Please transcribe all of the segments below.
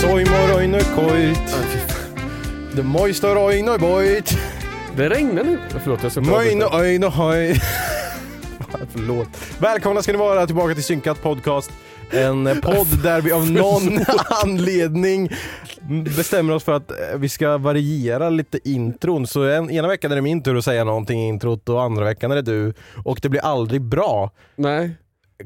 Soy moroinoi koit. Roinoi boit. Det regnar nu. Förlåt, jag ska Moino oino hoj. Förlåt. Välkomna ska ni vara tillbaka till Synkat Podcast. En podd där vi av någon anledning bestämmer oss för att eh, vi ska variera lite intron. Så en, ena veckan är det min tur att säga någonting i introt och andra veckan är det du. Och det blir aldrig bra. Nej.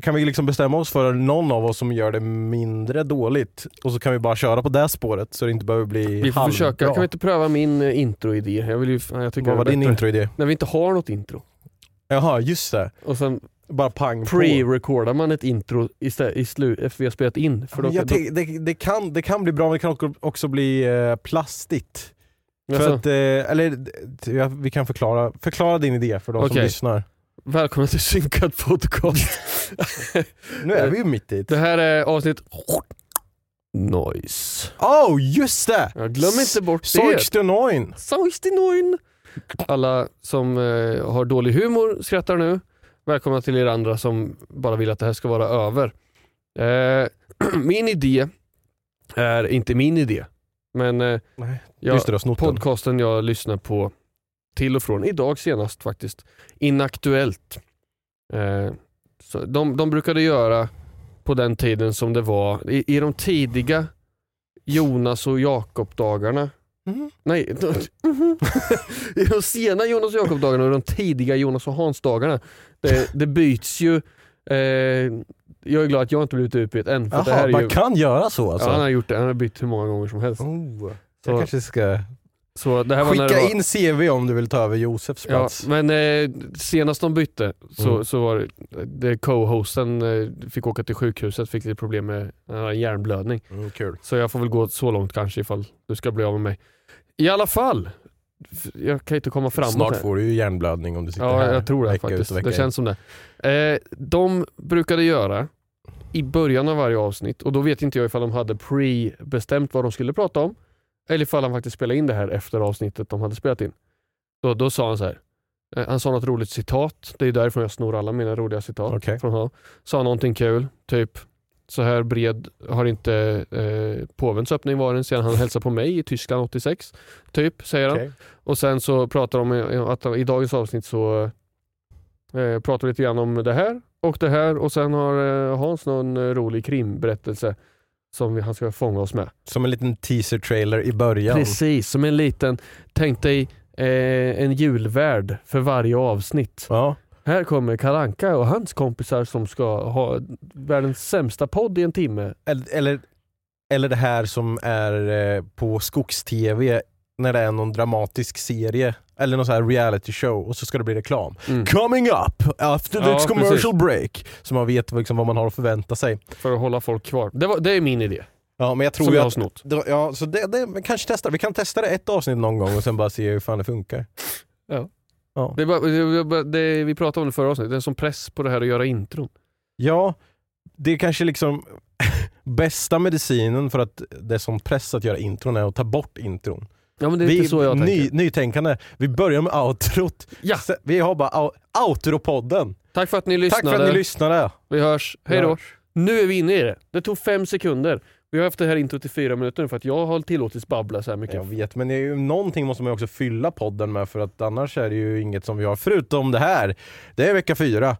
Kan vi liksom bestämma oss för någon av oss som gör det mindre dåligt och så kan vi bara köra på det spåret så det inte behöver bli Vi får försöka. Kan vi inte pröva min eh, introidé? Jag vill ju, jag tycker Vad var din introidé? När vi inte har något intro. Jaha, just det. Och sen Bara pang pre-recordar man ett intro istället, i slu, efter vi har spelat in. För då, jag då, det, det, kan, det kan bli bra men det kan också- bli eh, plastigt. För att, eh, eller ja, vi kan förklara, förklara din idé för de som Okej. lyssnar. Välkomna till Synkad podcast. Nu är vi ju mitt i det. här är avsnitt Noise. Oh just det! Ja, glöm inte bort det. Sojkstenoin! 69. Alla som eh, har dålig humor skrattar nu. Välkomna till er andra som bara vill att det här ska vara över. Eh, min idé är inte min idé. Men eh, Nej, jag, podcasten jag lyssnar på till och från, idag senast faktiskt, Inaktuellt. Eh, så de, de brukade göra på den tiden som det var, i, i de tidiga Jonas och Jakob-dagarna. Mhm. Nej, i de sena Jonas och Jakob-dagarna och de tidiga Jonas och Hans-dagarna. Det, det byts ju, eh, jag är glad att jag inte blivit utbytt än. För det Jaha, här är man ju, kan göra så alltså? ja, han har gjort det, han har bytt hur många gånger som helst. oh, Så- jag kanske ska Skicka var, in CV om du vill ta över Josefs Ja, plats. men eh, senast de bytte så, Mm. så var det, co-hosten eh, fick åka till sjukhuset, fick lite problem med eh, hjärnblödning. Mm, kul. Så jag får väl gå så långt kanske ifall du ska bli av med mig. I alla fall, jag kan inte komma framåt Snart får du ju hjärnblödning om du sitter Ja, här jag tror det faktiskt. Det känns som det. Eh, de brukade göra i början av varje avsnitt, och då vet inte jag ifall de hade pre-bestämt vad de skulle prata om, eller ifall han faktiskt spelade in det här efter avsnittet de hade spelat in. Då, då sa han så här. eh, Han sa något roligt citat, det är därifrån jag snor alla mina roliga citat. Okej. Från honom. Sa någonting kul, typ så här bred har inte eh, påvens öppning varit sedan han hälsade på mig i Tyskland 86. Typ, säger han. Okej. Och sen så pratar de om att i dagens avsnitt så eh, pratar vi lite grann om det här och det här och sen har eh, Hans någon eh, rolig krimberättelse som han ska fånga oss med. Som en liten teaser trailer i början. Precis, som en liten, tänk dig eh, en julvärd för varje avsnitt. Ja. Här kommer Kalanka och hans kompisar som ska ha världens sämsta podd i en timme. Eller, eller, eller det här som är eh, på Skogs-TV när det är någon dramatisk serie eller någon sån här reality show och så ska det bli reklam. Mm. Coming up after Ja, this commercial precis. break. Så man vet liksom vad man har att förvänta sig. För att hålla folk kvar. Det, var, det är min idé, Ja, men jag tror som jag har snott. Ja, så det, det kanske testa. Vi kan testa det ett avsnitt någon gång och sen bara se hur fan det funkar. Ja. Det, var, det, det, vi pratade om det förra avsnittet, det är en sån press på det här att göra intron. Ja, det är kanske liksom bästa medicinen för att det är sån press att göra intron är att ta bort intron. Ja men det är Vi, inte så jag ny, tänker. nytänkande. Vi börjar med outrot. Ja. Vi har bara outropodden. Tack för att ni Tack lyssnade. för att ni lyssnade. Vi hörs. Hej då. Nu är vi inne i det. Det tog fem sekunder. Vi har haft det här introt i fyra minuter nu för att jag har tillåtits babbla så här mycket. Jag vet, men det är ju, någonting måste man ju också fylla podden med för att annars är det ju inget som vi har förutom det här. Det är vecka fyra.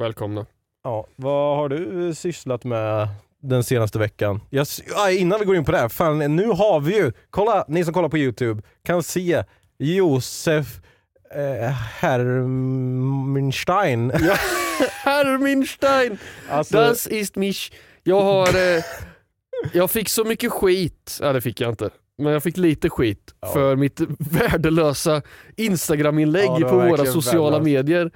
Välkomna. Ja, vad har du sysslat med den senaste veckan? Jag, ja, innan vi går in på det, här, fan, nu har vi ju, kolla, ni som kollar på Youtube kan se Josef eh, Hermenstein. Herminstein! Alltså, Das ist mich. Jag har... Eh, jag fick så mycket skit. Ja det fick jag inte. Men jag fick lite skit Ja. för mitt värdelösa Instagram-inlägg Ja, på våra sociala värdelöst. medier.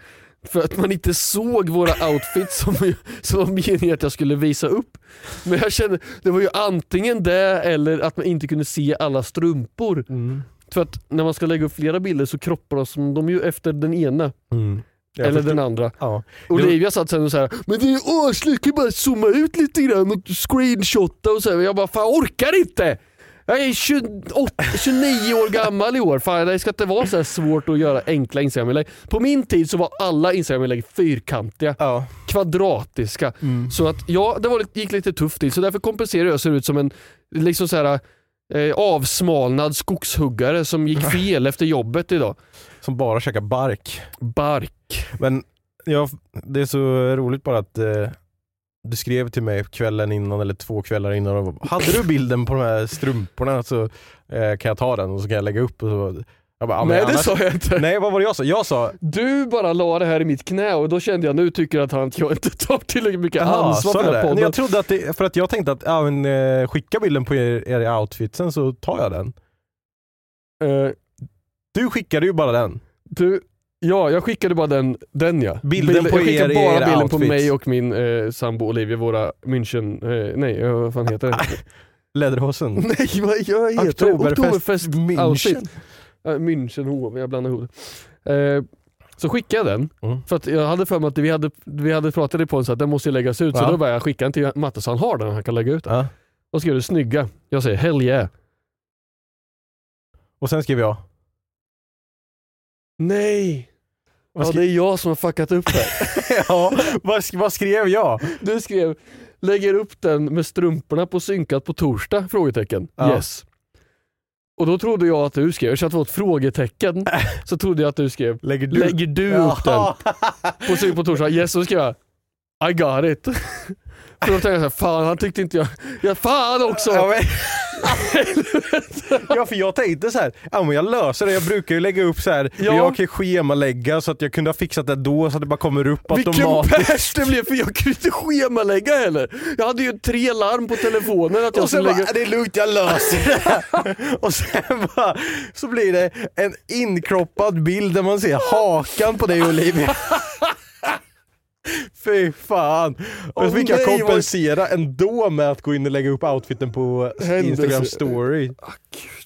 För att man inte såg våra outfits som, som var meningen att jag skulle visa upp. Men jag kände, det var ju antingen det eller att man inte kunde se alla strumpor. mm, För att när man ska lägga upp flera bilder så kroppar de, de ju efter den ena mm. Jag eller den andra. Ja. Olivia satt sen och så här, men det är arsligt, kan bara zooma ut lite grann och screenshotta och så här. Jag bara, fan jag orkar inte! Jag är 28, 29 år gammal i år, fan det ska inte vara så svårt att göra enkla Instagram-inlägg. På min tid så var alla Instagram-inlägg fyrkantiga, Ja. kvadratiska. Mm. Så att ja, det var, gick lite tufft till, så därför kompenserar jag och ser ut som en liksom så här, eh, avsmalnad skogshuggare som gick fel efter jobbet idag. Som bara käkar bark. Bark. Men ja, det är så roligt bara att eh, du skrev till mig kvällen innan eller två kvällar innan och bara, Hade du bilden på de här strumporna så eh, kan jag ta den och så kan jag lägga upp och så. Jag bara, Nej det annars- sa jag inte. Nej vad var det jag sa? Jag sa Du bara la det här i mitt knä och då kände jag nu tycker att han, jag inte tar tillräckligt mycket Jaha, ansvar för den här det? podden. Nej, Jag trodde att det, för att jag tänkte att ja, men, eh, skicka bilden på er, er i outfitsen så tar jag den. Eh, Du skickade ju bara den. du, ja, jag skickade bara den, den ja. Bilden på jag skickade er bara bilden på outfits. mig och min eh, sambo Olivia, våra München, eh, nej eh, vad fan heter det? Läderhosen. nej vad jag heter? Oktoberfest Oktoberfest München. outfit. München HV, jag blandar ihop eh, Så skickade jag den, Mm. för att jag hade för mig att vi hade, vi hade pratat i på så att den måste läggas ut, så Ja. då bara jag skicka den till Matte så han har den och han kan lägga ut den. Ja. Och skrev du snygga? Jag säger hell yeah. Och sen skrev jag. Nej! Ja, det är jag som har fuckat upp det. ja, vad, sk- vad skrev jag? Du skrev lägger upp den med strumporna på synkat på torsdag? Frågetecken. Ja. Yes. Och då trodde jag att du skrev, eftersom att det var ett frågetecken, så trodde jag att du skrev Lägger du? Lägger du upp den på synk på torsdag? Yes, så skrev jag I got it. För då tänkte jag så här, fan han tyckte inte jag, ja fan också! Ja, men... ja för jag tänkte så här, ja men jag löser det, jag brukar ju lägga upp så här. Ja. jag kan schemalägga så att jag kunde ha fixat det då så att det bara kommer upp Vilken automatiskt. pers det blev för jag kunde inte schemalägga heller. Jag hade ju tre larm på telefonen att jag skulle bara, lägga det är lugnt jag löser det. Och sen bara, så blir det en inkroppad bild där man ser hakan på dig Olivia. Fy fan. Och så fick jag nej, vad- kompensera ändå med att gå in och lägga upp outfiten på Händelse. Instagram story.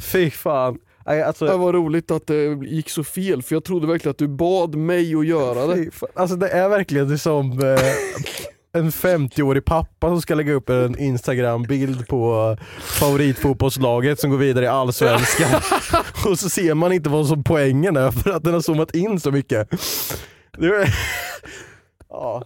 Fy fan. Alltså, Det var roligt att det gick så fel för jag trodde verkligen att du bad mig att göra det. Alltså det är verkligen det som eh, en 50-årig pappa som ska lägga upp en Instagram-bild på favoritfotbollslaget som går vidare i Allsvenskan. och så ser man inte vad som poängen är för att den har zoomat in så mycket. Ja,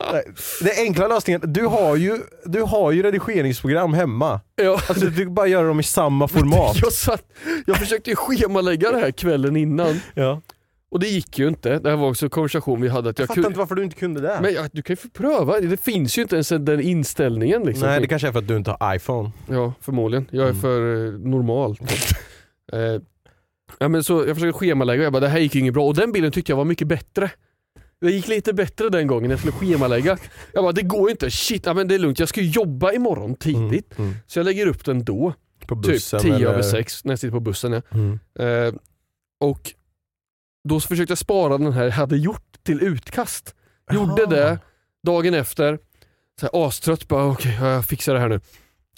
det- enkla lösningen, du har ju, du har ju redigeringsprogram hemma. Ja. Alltså, du bara göra dem i samma format. Jag, satt, jag försökte ju schemalägga det här kvällen innan Ja. och det gick ju inte. Det här var också en konversation vi hade. Att Jag jag fattar inte varför du inte kunde det. men ja, du kan ju få pröva, det finns ju inte ens den inställningen. Liksom. Nej det kanske är för att du inte har iPhone. Ja, förmodligen. Jag är Mm. för eh, normal. eh, ja, men så jag försökte schemalägga och jag bara, det här gick ju inget bra. Och den bilden tyckte jag var mycket bättre. Det gick lite bättre den gången jag skulle schemalägga. Jag bara, det går inte. Shit, ja, men det är lugnt. Jag ska jobba imorgon tidigt. Mm. Så jag lägger upp den då. På bussen typ 10 eller... över 6 när jag sitter på bussen. Ja. Mm. Eh, och då försökte jag spara den här jag hade gjort till utkast. Gjorde Aha. det, dagen efter, så här, astrött, bara okej jag fixar det här nu.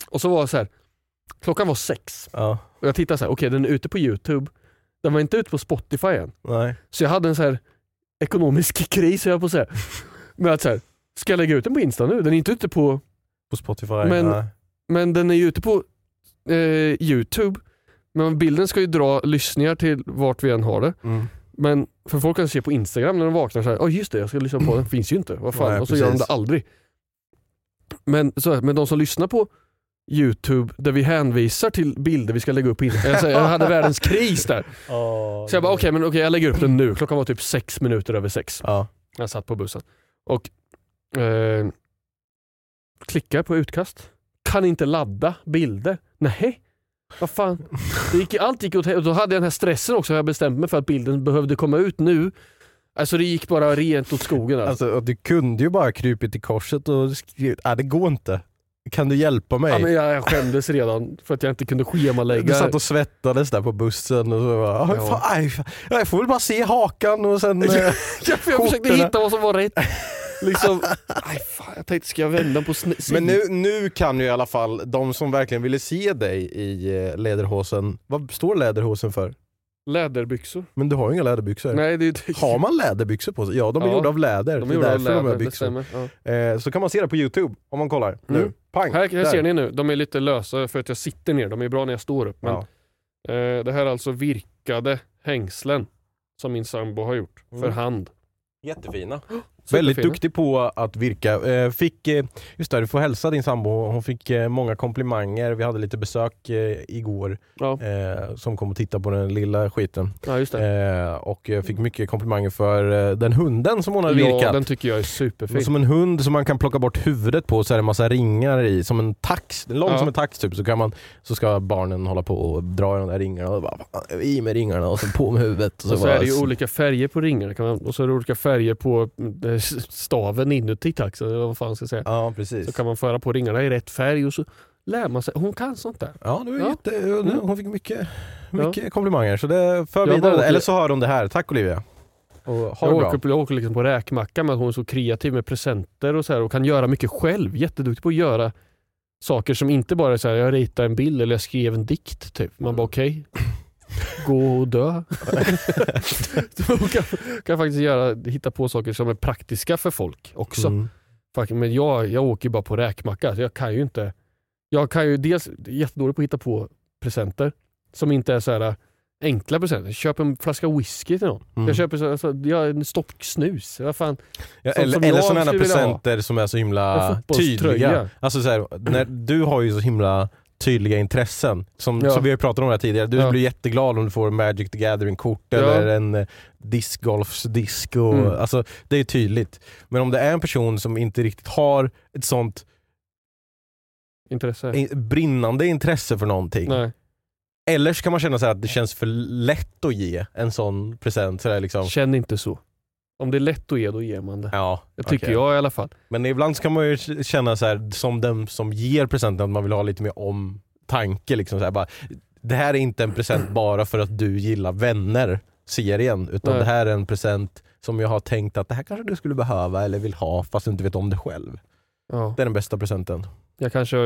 Och så var det så här, klockan var sex Ja. och jag tittade så här, okej den är ute på youtube, Den var inte ute på Spotify än. Nej. Så jag hade en så här ekonomisk kris, jag på att säga. Men att så här, ska jag lägga ut den på Insta nu? Den är inte ute på, På Spotify? Men- Nej. men den är ju ute på eh, Youtube. Men bilden ska ju dra lyssningar till vart vi än har det. Mm. Men för folk kan se på Instagram när de vaknar så här, oh, just det jag ska lyssna på den, finns ju inte. Vad fan? Nej, och så gör de precis. det aldrig. Men, så, här, men de som lyssnar på Youtube där vi hänvisar till bilder vi ska lägga upp Instagram. Jag, hade världens kris där. Så jag bara okej, men okej jag lägger upp den nu. Klockan var typ sex minuter över sex. Ja. Jag satt på bussen. Och eh, klickar på utkast. Kan inte ladda bilder. Nej. Vad fan. Det gick, allt gick åt och Då hade jag den här stressen också. Jag bestämt mig för att bilden behövde komma ut nu. Alltså det gick bara rent åt skogen. Alltså. Alltså, du kunde ju bara krypit i korset och skrivit, nej det går inte. Kan du hjälpa mig? Ja, men jag, jag skämdes redan för att jag inte kunde schemalägga. Du satt och svettades där på bussen och så bara, Ja. ja. fan, aj, fan, jag får väl bara se hakan och sen... eh, jag, jag försökte hitta vad som var rätt. Liksom, aj, fan, jag tänkte ska jag vända på sn- Men nu, nu kan ju i alla fall de som verkligen ville se dig i eh, läderhosen, vad står läderhosen för? Läderbyxor. Men du har ju inga läderbyxor. Nej, det, det, Har man läderbyxor på sig? Ja, de är Ja, gjorda av läder. de det är är gjorda av därför de läder, är det byxor. Ja. Eh, så kan man se det på youtube om man kollar. Nu, Mm. pang! Här, här ser ni nu, de är lite lösa för att jag sitter ner. De är bra när jag står upp. Men, Ja. eh, det här är alltså virkade hängslen som min sambo har gjort för Mm. hand. Jättefina. Väldigt duktig på att virka. Eh, fick, eh, just det, du får hälsa din sambo. Hon fick eh, många komplimanger. Vi hade lite besök igår Ja, som kom och tittade på den lilla skiten. ja och fick mycket komplimanger för den hunden som hon hade Ja, virkat. den tycker jag är superfin. Som en hund som man kan plocka bort huvudet på så är det en massa ringar i. Som en tax, lång Ja. som en tax typ. Så, kan man, så ska barnen hålla på och dra i de där ringarna. Och bara, "Fan, i med ringarna och så på med huvudet. Och så, Och så bara, är det ju olika färger på ringarna och så är det olika färger på staven inuti taxen, eller vad fan jag ska säga. Ja precis. Så kan man föra på ringarna i rätt färg och så lär man sig. Hon kan sånt där. Ja, det var Ja. Jätte, Mm. hon fick mycket, mycket komplimanger så det för Jag vidare. åker- Eller så hör hon det här. Tack Olivia. Och ha Jag bra. åker, jag åker liksom på räkmacka med att hon är så kreativ med presenter och så här och kan göra mycket själv. Jätteduktig på att göra saker som inte bara är så här, jag ritade en bild eller jag skrev en dikt. Typ. Man bara okej, gå och dö. hon kan, kan faktiskt göra, hitta på saker som är praktiska för folk också. Mm. Men jag, jag åker ju bara på räkmacka, så jag kan ju inte... Jag kan ju dels, jättedålig på att hitta på presenter som inte är så här äh, enkla presenter. Köp en flaska whisky till någon. Mm. Jag köper så, alltså, jag, en stock snus. Vad fan? Ja, eller som eller sådana presenter som är så himla tydliga. Alltså så här, när, du har ju så himla tydliga intressen. Som, Ja. som vi har pratat om det här tidigare. Du Ja. blir jätteglad om du får Magic the Gathering-kort Ja. eller en eh, discgolfsdisk. Och, Mm. alltså, det är tydligt. Men om det är en person som inte riktigt har ett sånt Intresse? brinnande intresse för någonting. Nej. Eller så kan man känna så här att det känns för lätt att ge en sån present. Så liksom. Känn inte så. Om det är lätt att ge, då ger man det. Ja, Det tycker okej. jag i alla fall. Men ibland kan man ju känna så här, som den som ger presenten, att man vill ha lite mer omtanke. Liksom så här, bara, det här är inte en present bara för att du gillar vänner, serien. Utan Nej. det här är en present som jag har tänkt att det här kanske du skulle behöva eller vill ha fast du inte vet om det själv. Ja. Det är den bästa presenten. Jag kanske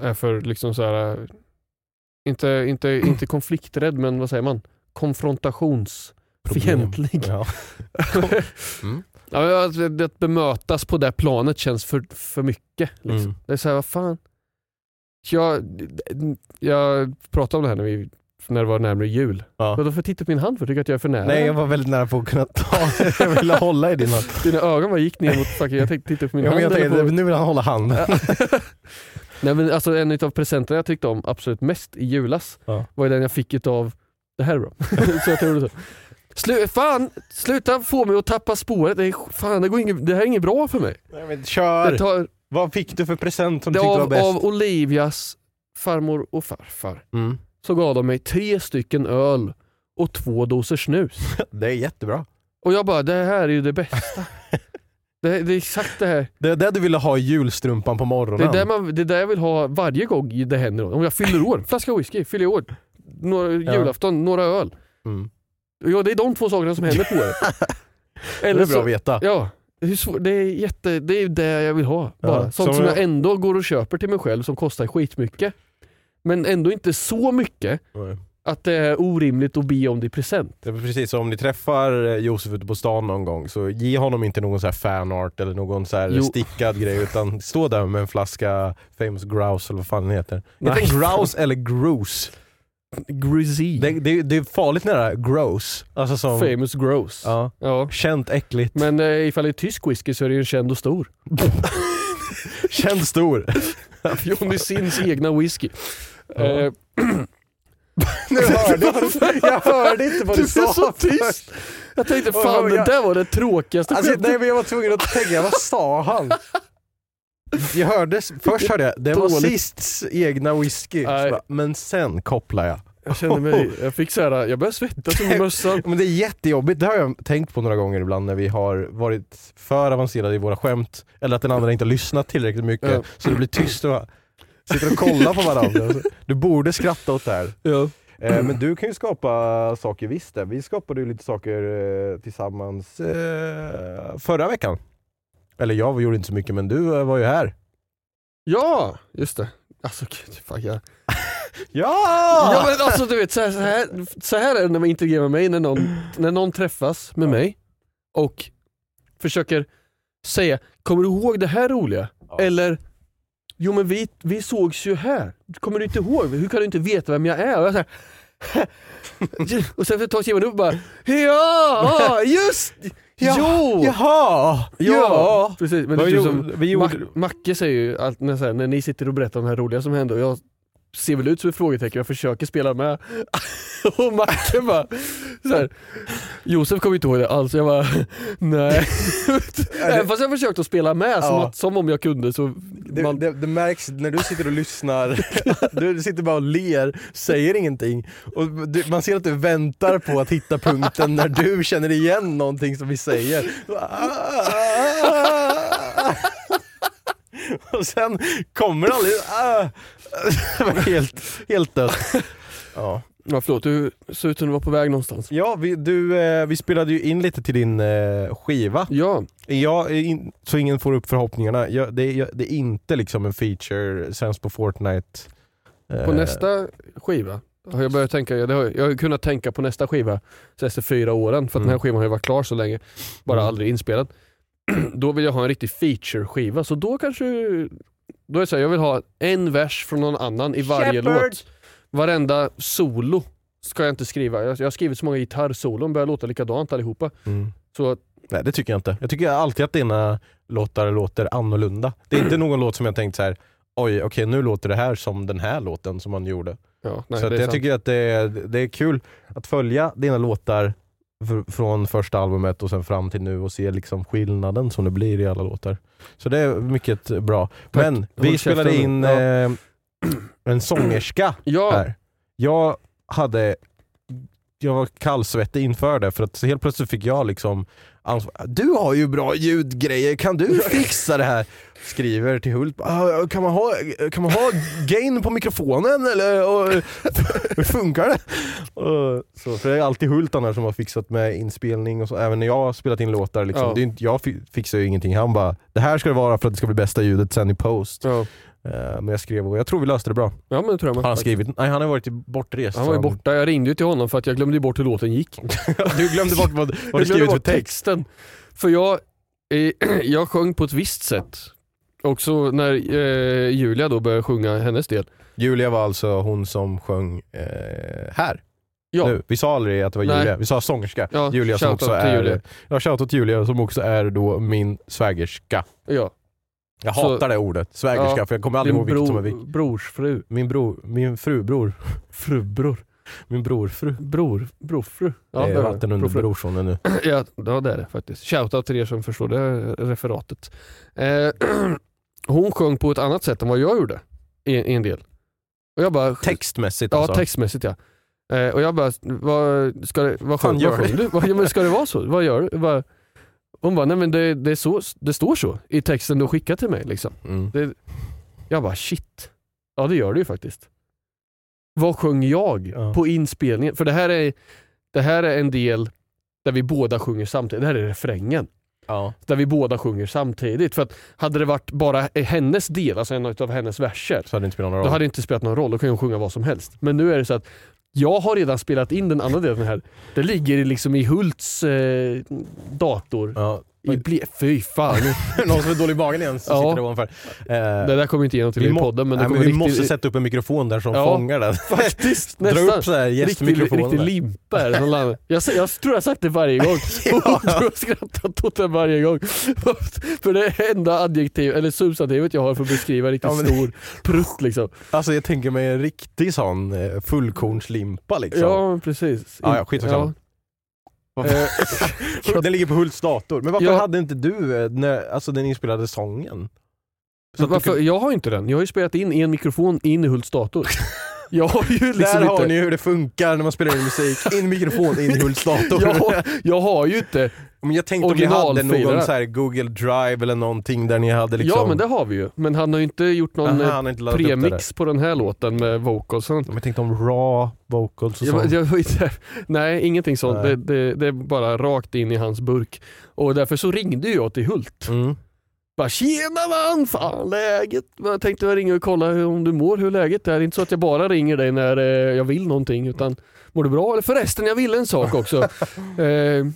är för liksom så här, äh, inte, inte, inte konflikträdd, men vad säger man? Konfrontationsfientlig. Ja. Mm. Ja, att, att bemötas på det planet känns för, för mycket. Liksom. Mm. Det är såhär, vad fan. Jag, jag pratade om det här när, vi, när det var närmare jul. Ja. Men då får titta på min hand för jag tycker att jag är för nära. Nej jag var väldigt nära på att kunna ta Jag ville hålla i din hand. Dina ögon bara gick ner mot, fuck, jag tänkte titta på min Ja, hand. jag tänkte, på, nu vill han hålla handen. Nej, men alltså, en av presenterna jag tyckte om absolut mest i julas Ja. var ju den jag fick utav, det här är bra. så jag tror det så. Slu, fan, sluta få mig att tappa spåret. Det, är, fan, det, går inget, det här är inget bra för mig. Nej, men kör! Det tar, Vad fick du för present som det du tyckte var av, bäst? av Olivias farmor och farfar Mm. så gav de mig tre stycken öl och två doser snus. Det är jättebra. Och jag bara, det här är ju det bästa. det, det är exakt det här. Det är det du ville ha i julstrumpan på Det morgonen. är, där man, det är där jag vill ha varje gång det händer. Om jag fyller år, flaska whisky, fyller år, några, julafton, några öl. Mm. Ja, det är de två sakerna som händer på året. Det är bra att veta. Ja, hur svår, det, är jätte, det är det jag vill ha. Bara. Ja, Sånt som jag jag- ändå går och köper till mig själv som kostar skitmycket. Men ändå inte så mycket Att det är orimligt att be om det i present. Det är precis som om ni träffar eh, Josef ute på stan någon gång så ge honom inte någon så här fanart eller någon så här Jo. stickad grej utan stå där med en flaska famous grouse eller vad fan den heter. Nej. Heter den grouse eller grouse? Grizzy. Det, det, det är farligt nära gross. Alltså som, Famous gross. ja, Ja. känt äckligt. Men eh, ifall det är tysk whisky så är det ju en känd och stor. Känt stor. Johnny Sins egna whisky. Ja. Eh, nu hörde jag, jag hörde inte vad du du, är sa så först. tyst! Jag tänkte fan det där var det tråkigaste Alltså, skämtet. nej men jag var tvungen att tänka, vad sa han? Jag hörde, först hörde jag, det var Dåligt. sists egna whisky, Nej. men sen kopplar jag. Jag kände mig, jag fick så här, jag började svettas under mössan. Men det är jättejobbigt, det har jag tänkt på några gånger ibland när vi har varit för avancerade i våra skämt, eller att den andra inte har lyssnat tillräckligt mycket, Ja. så det blir tyst och sitter och kollar på varandra. Du borde skratta åt det här. Ja. Eh, men du kan ju skapa saker visst. Vi skapade ju lite saker eh, tillsammans eh, förra veckan. Eller jag gjorde inte så mycket men du eh, var ju här. ja, just det. Alltså gud, fuck jag. Ja! Ja men alltså du vet, så här, så, här, så här är det när man integrerar med mig, när någon, när någon träffas med mig och försöker säga, kommer du ihåg det här roliga? Ja. Eller, jo men vi, vi sågs ju här, kommer du inte ihåg? Hur kan du inte veta vem jag är? Och, jag så här, och sen för ett tag skriver man upp bara, ja, just, Ja, jo! Jaha! Ja! Precis, men det är typ gjorde- som, vi gjorde- Mac- Macke säger ju allt när, så här, när ni sitter och berättar om det här roliga som hände och jag ser väl ut som ett frågetecken, jag försöker spela med. och Macke bara, så här, Josef kommer inte ihåg det alls, jag bara nej. Även fast jag försökt att spela med som, Ja. att, som om jag kunde så Det, man, det, det märks när du sitter och lyssnar, du sitter bara och ler, säger ingenting. Och du, man ser att du väntar på att hitta punkten när du känner igen någonting som vi säger. Och sen kommer aldrig... Det var helt, helt dött. Ja, ja, förlåt, du såg ut som du var på väg någonstans. ja vi, du, eh, vi spelade ju in lite till din eh, skiva. Ja, Ja, in, så ingen får upp förhoppningarna. Ja, det, är, det är inte liksom en feature, sänds på Fortnite. på Eh, nästa skiva har jag börjat tänka, det har, jag har kunnat tänka på nästa skiva efter fyra åren, för att Mm. den här skivan har ju varit klar så länge, bara Mm. aldrig inspelad. då vill jag ha en riktig feature-skiva, så då kanske, då är det så här, jag vill ha en vers från någon annan i varje Shepard! låt. Varenda solo ska jag inte skriva, jag, jag har skrivit så många gitarrsolon, börjar låta likadant allihopa. Mm. Så Nej det tycker jag inte. Jag tycker alltid att dina låtar låter annorlunda. Det är inte någon låt som jag tänkt så här. oj okej nu låter det här som den här låten som man gjorde. ja, nej, så jag sant. tycker att det är, det är kul att följa dina låtar från första albumet och sen fram till nu och se liksom skillnaden som det blir i alla låtar. Så det är mycket bra. Men Håll vi spelade käften in. Ja. eh, en sångerska Ja, här. Jag hade jag var kallsvettig inför det för att helt plötsligt fick jag liksom. Du har ju bra ljudgrejer, kan du fixa det här? Skriver till Hult, "Ah, kan man ha, kan man ha gain på mikrofonen eller och, hur funkar det? Och, så, för det är alltid Hult annars som har fixat med inspelning och så, även när jag har spelat in låtar. Liksom, Ja. det är inte, jag fi- fixar ju ingenting, han bara det här ska det vara för att det ska bli bästa ljudet sen i post. ja. Eh, men jag skrev och jag tror vi löste det bra. ja men det tror jag med. Har han skrivit? Nej han har varit bortrest. Han var ju borta, jag ringde ju till honom för att jag glömde bort hur låten gick. Du glömde bort vad, vad du skrivit för texten. För jag, eh, jag sjöng på ett visst sätt. Och så när eh, Julia då började sjunga hennes del. Julia var alltså hon som sjöng eh, här. Ja, Nu. Vi sa aldrig att det var Nej. Julia, vi sa sångerska. ja Julia som också är, Julia. ja shoutout till Julia som också är då min svägerska. Ja, Jag Så- hatar det ordet, svägerska, Ja, för jag kommer aldrig ihåg vilket som är vilket. brorsfru. Min bror, min frubror, Frubror. min brorfru. Bror, brorfru. Ja, det är vatten under brorfru. brorsonen nu. Ja, ja det är det faktiskt. Shoutout till er som förstår det referatet. Eh, hon sjöng på ett annat sätt än vad jag gjorde i, i en del. Och jag bara, Textmässigt Ja, alltså. textmässigt ja. Eh, och jag bara, vad, ska det, vad sjöng, vad sjöng du? Vad, ja, men ska det vara så? Vad gör du? Hon bara, nej men det, det, är så, det står så i texten du skickar till mig. Liksom. Mm. Det, jag bara, shit. Ja det gör det ju faktiskt. Vad sjöng jag Ja. på inspelningen? För det här, är, det här är en del där vi båda sjunger samtidigt. Det här är refrängen. Ja. Där vi båda sjunger samtidigt. För att hade det varit bara hennes del, alltså en av hennes verser, Så hade det inte spelat någon roll. då hade det inte spelat någon roll, då kan hon sjunga vad som helst. Men nu är det så att jag har redan spelat in den andra delen här. Det ligger liksom i Hults eh, dator. Ja. I ble- Fy fan. Någon som är dålig i magen igen som Ja. sitter där ovanför. Eh, Det där kommer inte igenom till i må- podden men det nej, kommer vi riktigt, måste sätta upp en mikrofon där som Ja. fångar den. Faktiskt, Dra upp så här gästmikrofonen riktig limpa är. Jag, jag tror jag har sagt det varje gång. Ja. Jag tror jag skrattat åt det varje gång. För det är enda adjektiv, eller substantivet jag har för att beskriva en riktigt Ja, men- stor prutt liksom. Alltså jag tänker mig en riktig sån eh, fullkornslimpa liksom. Ja men precis. Ja, ja, skitsamma. Eh, Den ligger på Hults dator. Men varför Ja. hade inte du eh, när, alltså den inspelade sången? Så att du Varför? kunde- Jag har inte den. Jag har ju spelat in en mikrofon in i Hults dator. Jag har ju liksom Där har inte, ni hur det funkar när man spelar in musik. In mikrofon, in i Hults dator. jag, har, jag har ju inte, Men jag tänkte om ni hade någon så Google Drive eller någonting där ni hade liksom... ja men det har vi ju. Men han har ju inte gjort någon Aha, eh, inte premix på den här låten med vocalsen. Men jag tänkte om raw vocals och Jag, sånt. jag, nej, ingenting sånt. Nej. Det, det, det är bara rakt in i hans burk. Och därför så ringde jag till Hult. Mm. Bara tjena man, fan läget? Jag tänkte jag ringa och kolla om du mår, hur läget är. Det är inte så att jag bara ringer dig när eh, jag vill någonting utan mår du bra? Eller förresten, jag ville en sak också. eh,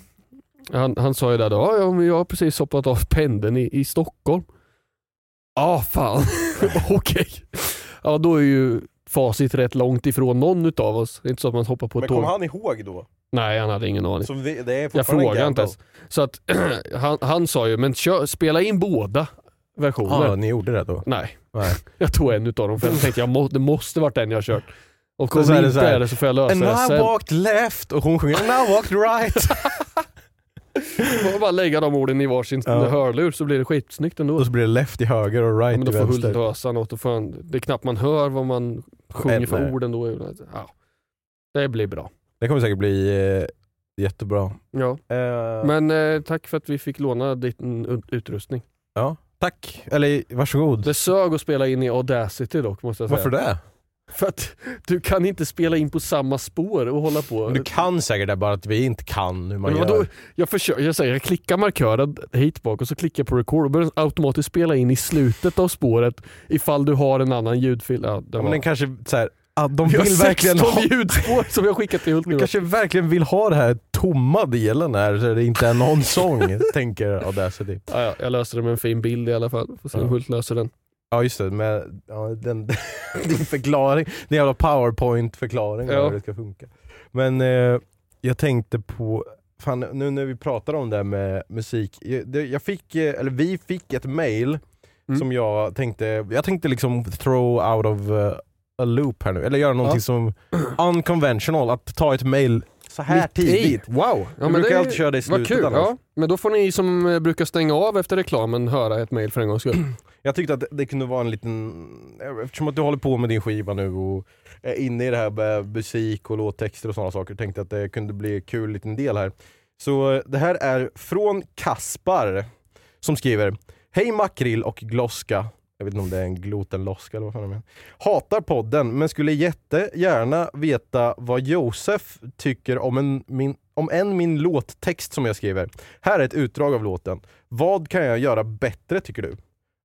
han, han sa ju där då, ja, jag har precis hoppat av pendeln i, i Stockholm. Ja, ah, fan. Okej. Ja, då är ju facit rätt långt ifrån någon utav oss. Det är inte så att man hoppar på ett Men tåg. kom han ihåg då? Nej, han hade ingen aning. Så vi, det är Jag fortfarande frågade inte ens. Så att han, han sa ju, men kör, spela in båda versioner. Ja, ni gjorde det då? Nej, Nej. jag tog en utav dem för jag tänkte jag må, det måste varit den jag har kört. Och om Så det är det inte så här, är det så får jag lösa And det I sen. walked left och hon sjunger And I walked right. Får bara lägga de orden i varsin Ja. hörlur så blir det skitsnyggt ändå. och så blir det left i höger och right men då i får Hult lösa något. Och får han, det är knappt man hör vad man sjunger för orden då. Ja. Det blir bra. Det kommer säkert bli eh, jättebra. Ja. Eh, Men eh, tack för att vi fick låna din ut- utrustning. ja, tack. Eller varsågod. Det sög att spela in i Audacity dock måste jag säga. Varför det? För att du kan inte spela in på samma spår och hålla på. Du kan säkert det, bara att vi inte kan hur man Men gör. vadå? Jag, försöker, jag säger, jag klickar markören hit bak och så klickar jag på record och börjar den automatiskt spela in i slutet av spåret ifall du har en annan ljudfil. Ja, Ja, men den kanske så här, ah, de vi har vill verkligen 16 ha, ljudspår som jag skickat till Hult de kanske verkligen vill ha det här tomma delen här så det inte är någon sång, tänker Audacity. Ja, ja, jag löser det med en fin bild i alla fall. Får se om Ja. Hult löser den. Ja just det, med ja, den, din förklaring, din jävla powerpoint-förklaring Ja. hur det ska funka. Men eh, jag tänkte på, fan nu när vi pratar om det här med musik, jag, jag fick, eh, eller vi fick ett mail Mm. som jag tänkte, jag tänkte liksom throw out of eh, a loop här nu, eller göra någonting Ja. som unconventional, att ta ett mail så här Mitt i. tidigt. Wow! Ja, vi brukar det alltid köra det i slutet kul. annars. Ja. Men då får ni som eh, brukar stänga av efter reklamen höra ett mail för en gångs skull. Jag tyckte att det kunde vara en liten, eftersom att du håller på med din skiva nu och är inne i det här med musik och låttexter och sådana saker, tänkte att det kunde bli en kul liten del här. Så eh, det här är från Kaspar som skriver Hej makrill och gloska jag vet inte om det är en glotenloska eller vad fan det är. Hatar podden men skulle jättegärna veta vad Josef tycker om en, min, om en min låttext som jag skriver. Här är ett utdrag av låten. Vad kan jag göra bättre tycker du?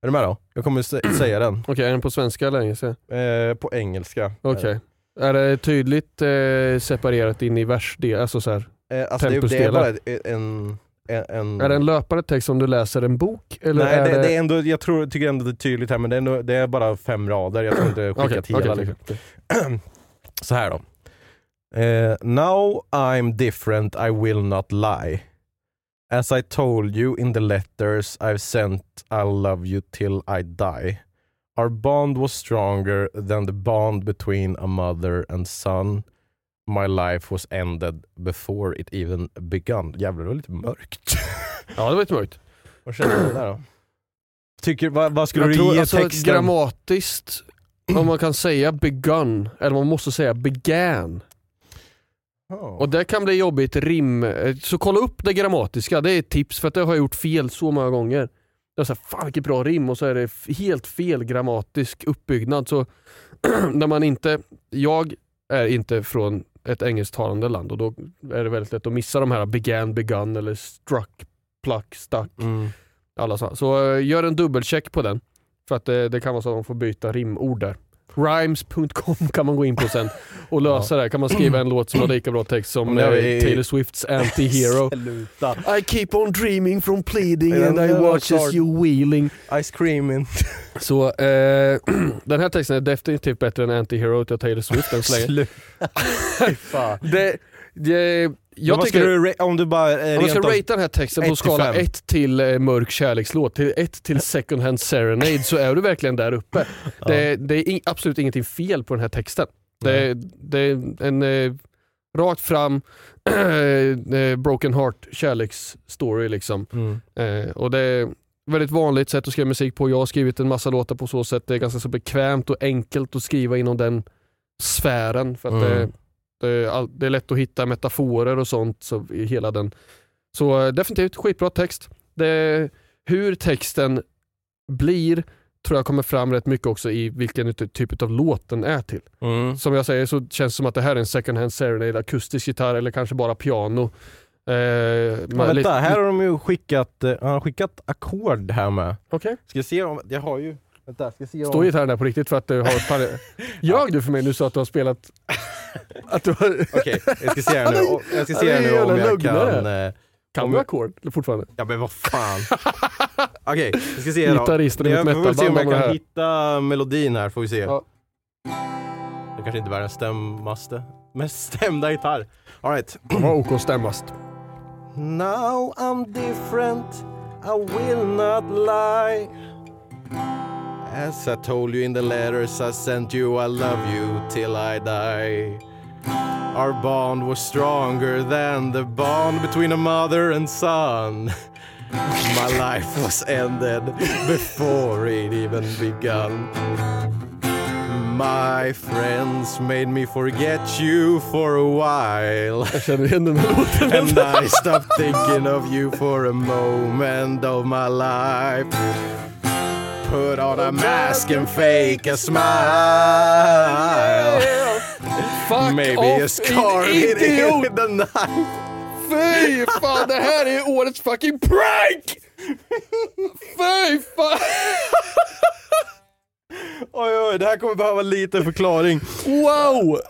Är du med då? Jag kommer sä- säga den. Okej, är den på svenska eller engelska? Eh, på engelska. Okej. Är det tydligt eh, separerat in i versdel? Alltså så här. Eh, alltså det, det är bara en... en, Är det en löpande text som du läser en bok? Eller Nej, är det, det... är ändå, jag tror, tycker ändå det är tydligt här men det är, ändå, det är bara fem rader, jag tror inte skickat hela. okej, liksom. okej. Så här då. Eh, now I'm different, I will not lie. As I told you in the letters I've sent, I'll love you till I die. Our bond was stronger than the bond between a mother and son. My life was ended before it even begun. Jävlar, det var lite mörkt. Ja, det var lite mörkt. Vad känner du där då? Tycker, vad, vad skulle Jag du tror ge alltså texten? grammatiskt, om man kan säga begun, eller man måste säga began. Ja. Och det kan bli jobbigt rim. Så kolla upp det grammatiska, det är ett tips för att det har jag gjort fel så många gånger. Jag säger fan vilket bra rim och så är det helt fel grammatisk uppbyggnad. Så när man inte, jag är inte från ett engelsktalande land och då är det väldigt lätt att missa de här began, begun eller struck, pluck, stuck. Mm. Alla sådana. Så eh, gör en dubbelcheck på den. För att det, det kan vara så att man får byta rimord där. Rhymes.com kan man gå in på sen och lösa det. Kan man skriva en låt som har lika bra text som eh, Taylor Swifts Anti-Hero. I keep on dreaming from pleading and I watches klart. you wheeling. Ice creaming. Så eh, den här texten är definitivt bättre än Anti-Hero till Taylor Swift än så länge. Det, det, Jag tycker... du, om du bara eh, Om jag ska ratea den här texten på skala fem. 1 till eh, mörk kärlekslåt, till 1 till second hand serenade så är du verkligen där uppe. Det, det är in, absolut ingenting fel på den här texten. Det, det är en eh, rakt fram eh, broken heart kärleksstory liksom. Mm. Eh, och det är väldigt vanligt sätt att skriva musik på. Jag har skrivit en massa låtar på så sätt. Det är ganska så bekvämt och enkelt att skriva inom den sfären. För att Mm. det, det, är all, det är lätt att hitta metaforer och sånt så i hela den. Så eh, definitivt skitbra text. Det, hur texten blir tror jag kommer fram rätt mycket också i vilken ty- typ av låt den är till. Mm. Som jag säger så känns det som att det här är en second hand serenade, akustisk gitarr eller kanske bara piano. Eh, lite- vänta, här har de ju skickat, eh, han har skickat ackord här med. Okej. Ska se om, jag har ju, vänta, ska se om... Står gitarren där på riktigt för att du har pan- Ljög du för mig nu så att du har spelat... Att du har... Okej, jag ska se här nu, och- jag ska se här nu om jag kan... eh, Kan om du jag- ackord fortfarande? Ja men vad fan. Okej, vi ska se då. Gitarristen i Jag mitt får väl se om metalband jag om kan här. hitta melodin här, får vi se. Ja. Det kanske inte är världens stämmaste, mest stämda gitarr. Alright. Var OK stämmast. Now I'm different, I will not lie. As I told you in the letters I sent you, I love you till I die. Our bond was stronger than the bond between a mother and son. My life was ended before it even begun. My friends made me forget you for a while. Jag känner igen den här låten. And I stopped thinking of you for a moment of my life. Put on a mask and fake a smile. Fuck Maybe a off scar din in idiot! the night. Fy fan, det här är årets fucking prank! Fy fan! Oj, oj, det här kommer behöva lite förklaring. Wow!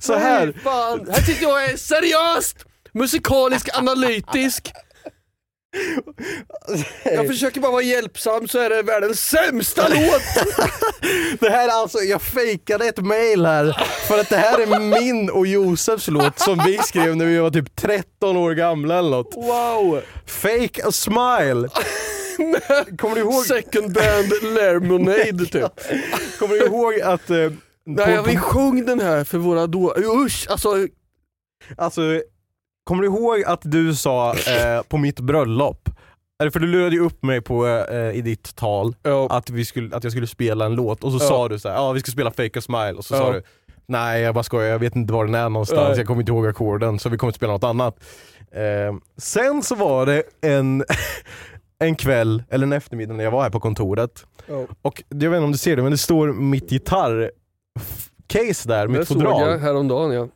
Så här. Fan. Här sitter jag är seriöst musikalisk analytisk. Jag försöker bara vara hjälpsam så är det världens sämsta låt. Det här är alltså, jag fejkade ett mail här för att det här är min och Josefs låt som vi skrev när vi var typ 13 år gamla eller något. Wow! Fake a smile. Kommer du ihåg? Second band Lemonade typ. Kommer du ihåg att... Eh, Nej, på- vi sjöng den här för våra då... Usch! Alltså, Alltså, kommer du ihåg att du sa eh, på mitt bröllop, eller för du lurade ju upp mig på, eh, i ditt tal ja, att, vi skulle, att jag skulle spela en låt och så Ja. sa du så här, ja vi ska spela Fake a Smile och så sa Ja. du Nej jag bara skojar, jag vet inte var den är någonstans, Nej. jag kommer inte ihåg ackorden så vi kommer att spela något annat. Eh, sen så var det en, en kväll, eller en eftermiddag när jag var här på kontoret och jag vet inte om du ser det men det står mitt gitarrcase där, det mitt såg jag fodral. häromdagen ja.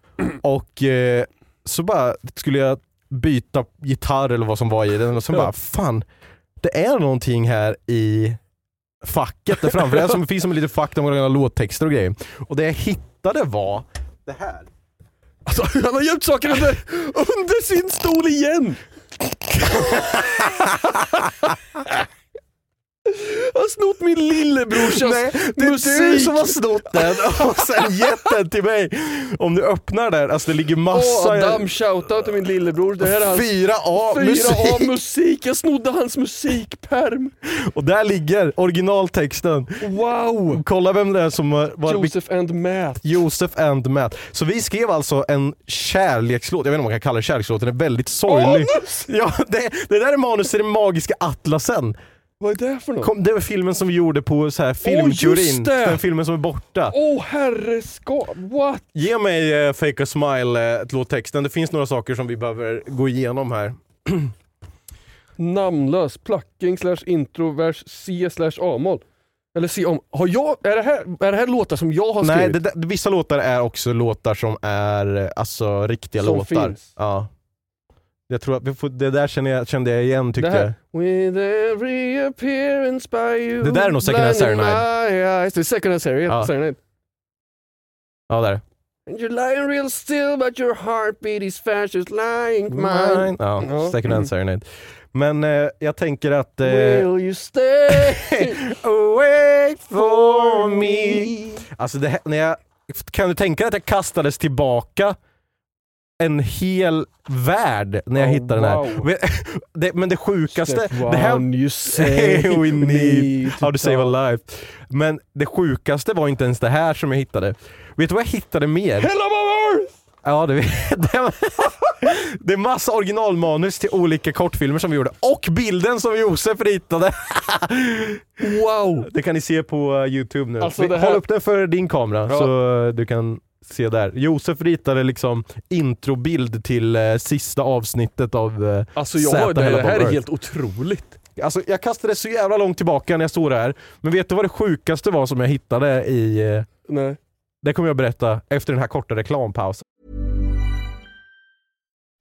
Och eh, så bara skulle jag byta gitarr eller vad som var i den och så bara fan, det är någonting här i facket där framför. Det som, finns som en liten fack där man kan låttexter och grejer. Och det jag hittade var det här. Alltså, han har gömt saker under, under sin stol igen! Han har snott min lillebrorsas Nej, det är musik. du som har snott den och sen gett den till mig. Om du öppnar där, alltså det ligger Åh, massa... Adam, shoutout till min lillebror. Det här är hans 4A 4A musik. musik. Jag snodde hans musikperm. Och där ligger originaltexten. Wow! Kolla vem det är som var- Joseph and Matt. Josef and Matt. Så vi skrev alltså en kärlekslåt, jag vet inte om man kan kalla det kärlekslåt, den är väldigt sorglig. Ja, det, det där är manus till den magiska atlasen. Vad är det för något? Kom, det var filmen som vi gjorde på så här just det! den filmen som är borta. Åh oh, herreskap, what? Ge mig uh, Fake a Smile, uh, låttexten. Det finns några saker som vi behöver gå igenom här. Namnlös, plucking slash intro, vers C slash A-moll. Eller C om. Har jag, är det här, är det här låtar som jag har Nej, skrivit? det, där- vissa låtar är också låtar som är eh, alltså riktiga Som låtar. finns. Ja. Jag tror att det där kände jag, kände jag igen tyckte jag. With every appearance by you Det där är nog Second Hand Serenade. Det är Second Hand. Ja. Serenade. Ja där. And you're lying real still but your heartbeat is fast just lying mine. Ja, Ja. Second Hand Serenade. Men eh, jag tänker att... Eh, Will you stay? Wait for me. Alltså det, när jag, kan du tänka dig att jag kastades tillbaka en hel värld när jag Oh, hittade den här. wow. Men det, men det sjukaste... Step det här, one, you say we need how to save a life. Men det sjukaste var inte ens det här som jag hittade. Vet du vad jag hittade mer? Hela mamma! Ja, det, det, det är massa originalmanus till olika kortfilmer som vi gjorde och bilden som Josef ritade. Wow! Det kan ni se på uh, Youtube nu. Alltså, här- Håll upp den för din kamera Ja. så uh, du kan se där. Josef ritade liksom introbild till uh, sista avsnittet av uh, Alltså jag, Zäta det, det här är helt otroligt. Alltså jag kastade så jävla långt tillbaka när jag stod här. Men vet du vad det sjukaste var som jag hittade i... Uh, Nej. det kommer jag berätta efter den här korta reklampausen.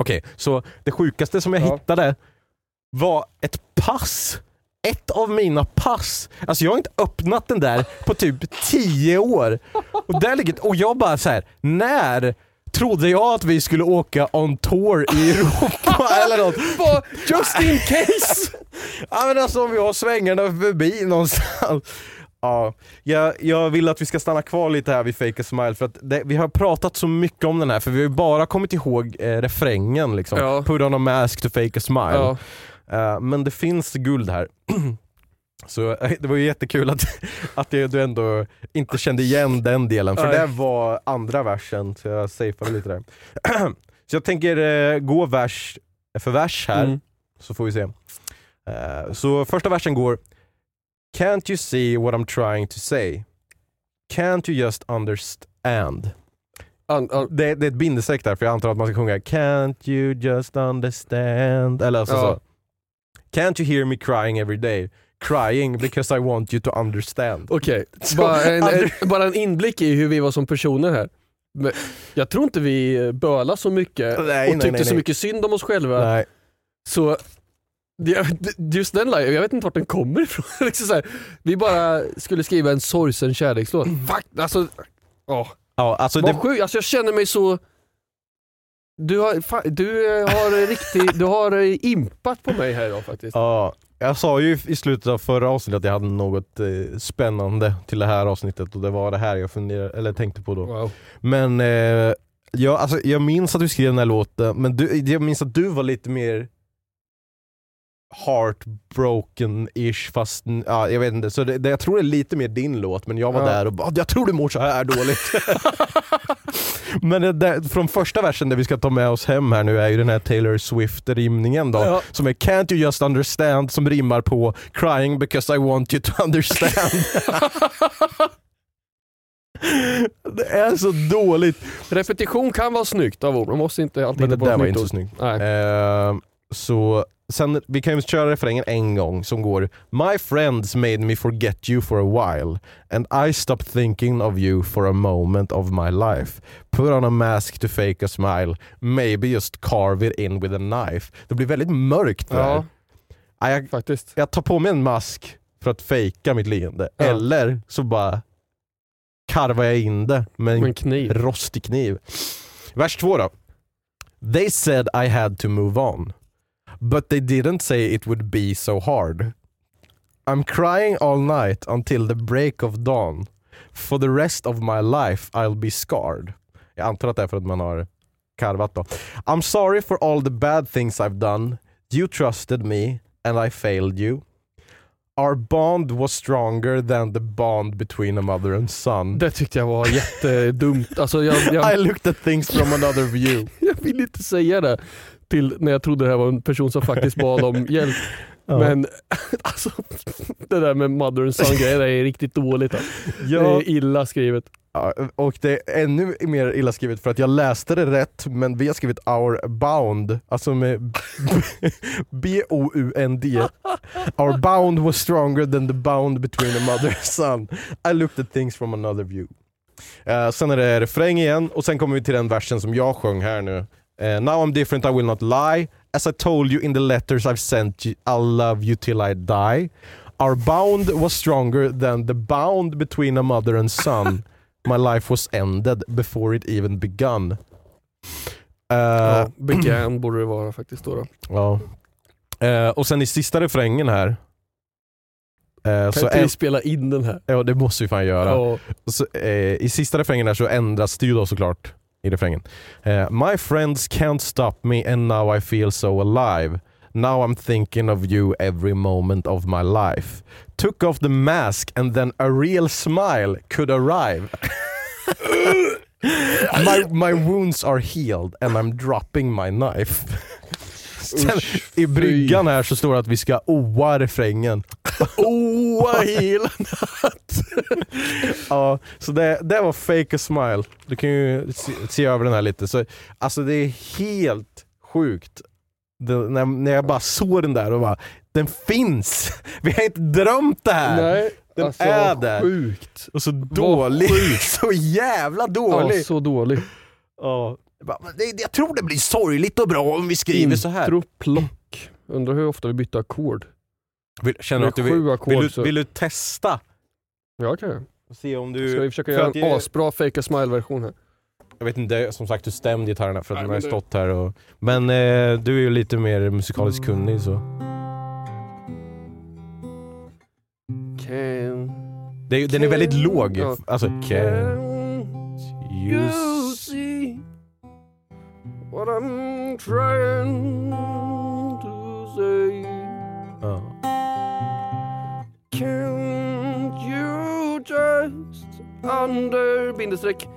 Okej, så det sjukaste som jag Ja. hittade var ett pass. Ett av mina pass. Alltså jag har inte öppnat den där på typ 10 år. Och, där ligger, och jag bara så här: när trodde jag att vi skulle åka on tour i Europa eller något? Just in case! Ja men alltså om vi har svängarna förbi någonstans. Ja, jag, jag vill att vi ska stanna kvar lite här vid Fake a Smile för att det, vi har pratat så mycket om den här för vi har ju bara kommit ihåg eh, refrängen liksom. Ja. Put on a mask to fake a smile. Ja. Eh, men det finns guld här. Så eh, det var ju jättekul att, att du ändå inte kände igen den delen för det var andra versen så jag safeade lite där. så jag tänker eh, gå vers för vers här Mm. så får vi se. Så första versen går Can't you see what I'm trying to say? Can't you just understand? An, an, Det, det är ett bindestreck där för jag antar att man ska sjunga Can't you just understand? Eller alltså Ja. så. Can't you hear me crying every day? Crying because I want you to understand. Okej, Så, bara, en, bara en inblick i hur vi var som personer här. Men jag tror inte vi bölade så mycket Nej, och nej, tyckte nej, så mycket synd om oss själva. Nej. Så just den line, jag vet inte vart den kommer ifrån. liksom så här, vi bara skulle skriva en sorgsen kärlekslåt. Fuck, alltså, åh. Ja, alltså Vad det, sjukt, alltså jag känner mig så... Du har, fa, du eh, har riktigt, du har impat på mig här idag faktiskt. ja, jag sa ju i slutet av förra avsnittet att jag hade något eh, spännande till det här avsnittet och det var det här jag funderade, eller tänkte på då. Wow. Men eh, jag, alltså, jag minns att du skrev den här låten, men du, jag minns att du var lite mer heartbroken-ish fast, ja, jag vet inte. Så det, det, jag tror det är lite mer din låt, men jag var Ja. där och bara jag tror du mår så här dåligt. men det, det, från första versen där vi ska ta med oss hem här nu är ju den här Taylor Swift-rimningen då. Ja. Som är Can't you just understand som rimmar på Crying because I want you to understand. det är så dåligt. Repetition kan vara snyggt av ord, man måste inte alltid det på där var inte så snyggt. Ehm, så sen, vi kan ju köra refrängen en gång som går My friends made me forget you for a while and I stopped thinking of you for a moment of my life. Put on a mask to fake a smile, maybe just carve it in with a knife. Det blir väldigt mörkt där. Ja, Ja, jag, faktiskt. jag tar på mig en mask för att fejka mitt leende, Ja. eller så bara karvar jag in det med en Med en kniv. rostig kniv. Vers två då. They said I had to move on. But they didn't say it would be so hard. I'm crying all night until the break of dawn. For the rest of my life I'll be scarred. Jag antar att det är för att man har karvat då. I'm sorry for all the bad things I've done. You trusted me and I failed you. Our bond was stronger than the bond between a mother and son. Det tyckte jag var jättedumt. Alltså jag, I jag, looked at things from another view. jag vill inte säga det till när jag trodde det här var en person som faktiskt bad om hjälp. Ja. Men alltså, det där med mother and son grejer är riktigt dåligt. Alltså. Det Ja, är illa skrivet. Ja, och det är ännu mer illa skrivet för att jag läste det rätt men vi har skrivit our bound, alltså med B-O-U-N-D. Our bound was stronger than the bound between a mother and son. I looked at things from another view. Eh, sen är det refräng igen och sen kommer vi till den versen som jag sjöng här nu. Eh, now I'm different, I will not lie. As I told you in the letters I've sent you, I'll love you till I die. Our bound was stronger than the bound between a mother and son. My life was ended before it even begun. Eh, Ja, began borde det vara faktiskt då. då. ja. Eh, och sen i sista refrängen här. så Kan inte vi spela in den här? ja det måste vi fan göra. Ja. Så, I sista refrängen där så ändras det ju då såklart i refrängen. Eh, my friends can't stop me and now I feel so alive. Now I'm thinking of you every moment of my life. Took off the mask and then a real smile could arrive. my, my wounds are healed and I'm dropping my knife. Sen, Usch, I bryggan här så står det att vi ska oa refrängen. Oa hela Ja, så det, det var fake a smile. Du kan ju se, se över den här lite. Så, alltså det är helt sjukt. Det, när, när jag bara såg den där och bara, den finns! Vi har inte drömt det här! Nej, Den alltså, är där. Sjukt. Och så dålig, så jävla Ja, dålig! så dålig. Ja. Jag jag tror det blir sorgligt och bra om vi skriver så här. Intro, plock. Undrar hur ofta vi bytte ackord. Vill, känner du att du vill, vill, du, vill du testa? Ja, kan jag. Se om du... Ska vi försöka för göra en det- asbra fake smile-version här? Jag vet inte som sagt hur stämd gitarrerna för att Nej, de har det- stått här och... Men eh, du är ju lite mer musikaliskt kunnig så. Can är, den är väldigt låg. Alltså, can you what I'm trying to say? Ja. Can't you just under bindestreck!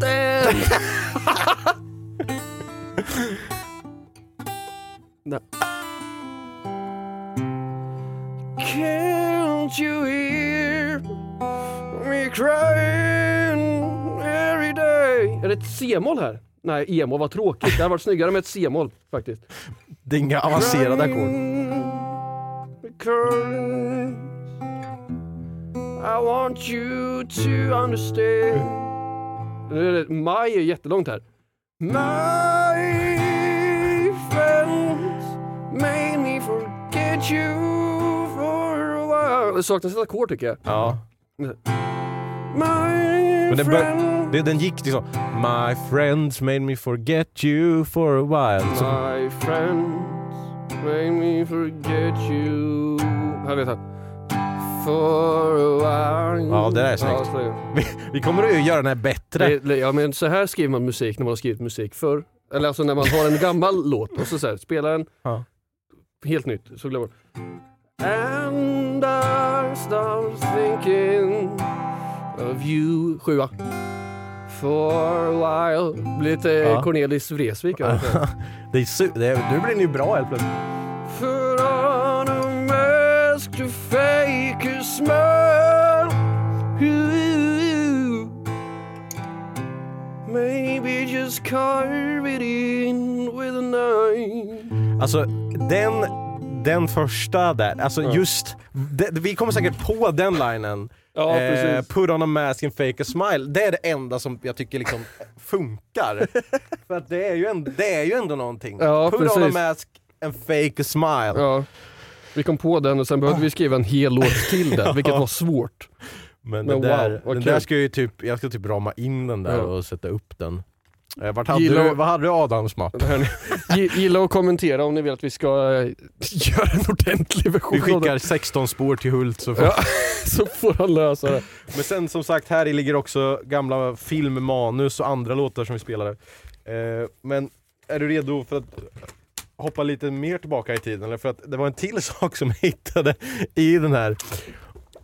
Nej. Can't you hear me crying every day? Är det ett C-moll här? Nej, E-moll, vad tråkigt. Det hade varit snyggare med ett C-moll faktiskt. Det är inga avancerade ackord. I want you to understand. Nu är det, maj är jättelångt här. My friends made me forget you for a while. Det saknas ett ackord tycker jag. Ja. My Men den, bör, friend, det, den gick liksom My friends made me forget you for a while. Så, my friends made me forget you. Här vet jag. For a while. Ja, det där är snyggt. Vi, vi kommer att göra den här bättre. Det, ja, men så här skriver man musik när man har skrivit musik förr. Eller alltså när man har en gammal låt och så, så här, spelar en Ja. helt nytt. Så glömmer And I start thinking of you. Sjua. For a while. Lite Ja. Cornelis Vreeswijk. det. är su- det, nu blir den ju bra helt plötsligt. Put on a mask to fake a smile. Ooh. Maybe just carve it in with a knife. Alltså den, den första där, alltså Ja. just, det, vi kommer säkert på den linen. Ja, precis. put on a mask and fake a smile. Det är det enda som jag tycker liksom funkar. För att det är ju ändå, det är ju ändå någonting. Ja, put on a precis. mask and fake a smile. Ja. Vi kom på den och sen behövde vi skriva en hel låt till där, vilket var svårt. Men, Men där, wow, den kul. där ska jag ju typ, jag ska typ rama in den där och sätta upp den. Eh, Vart hade Gilla du, och- vad hade du Adams mapp? Gilla och kommentera om ni vill att vi ska eh, göra en ordentlig version Vi skickar 16 spår till Hult så får Ja, så får han lösa det. Men sen som sagt, här ligger också gamla filmmanus och andra låtar som vi spelade. Eh, men är du redo för att hoppa lite mer tillbaka i tiden? Eller för att det var en till sak som jag hittade i den här.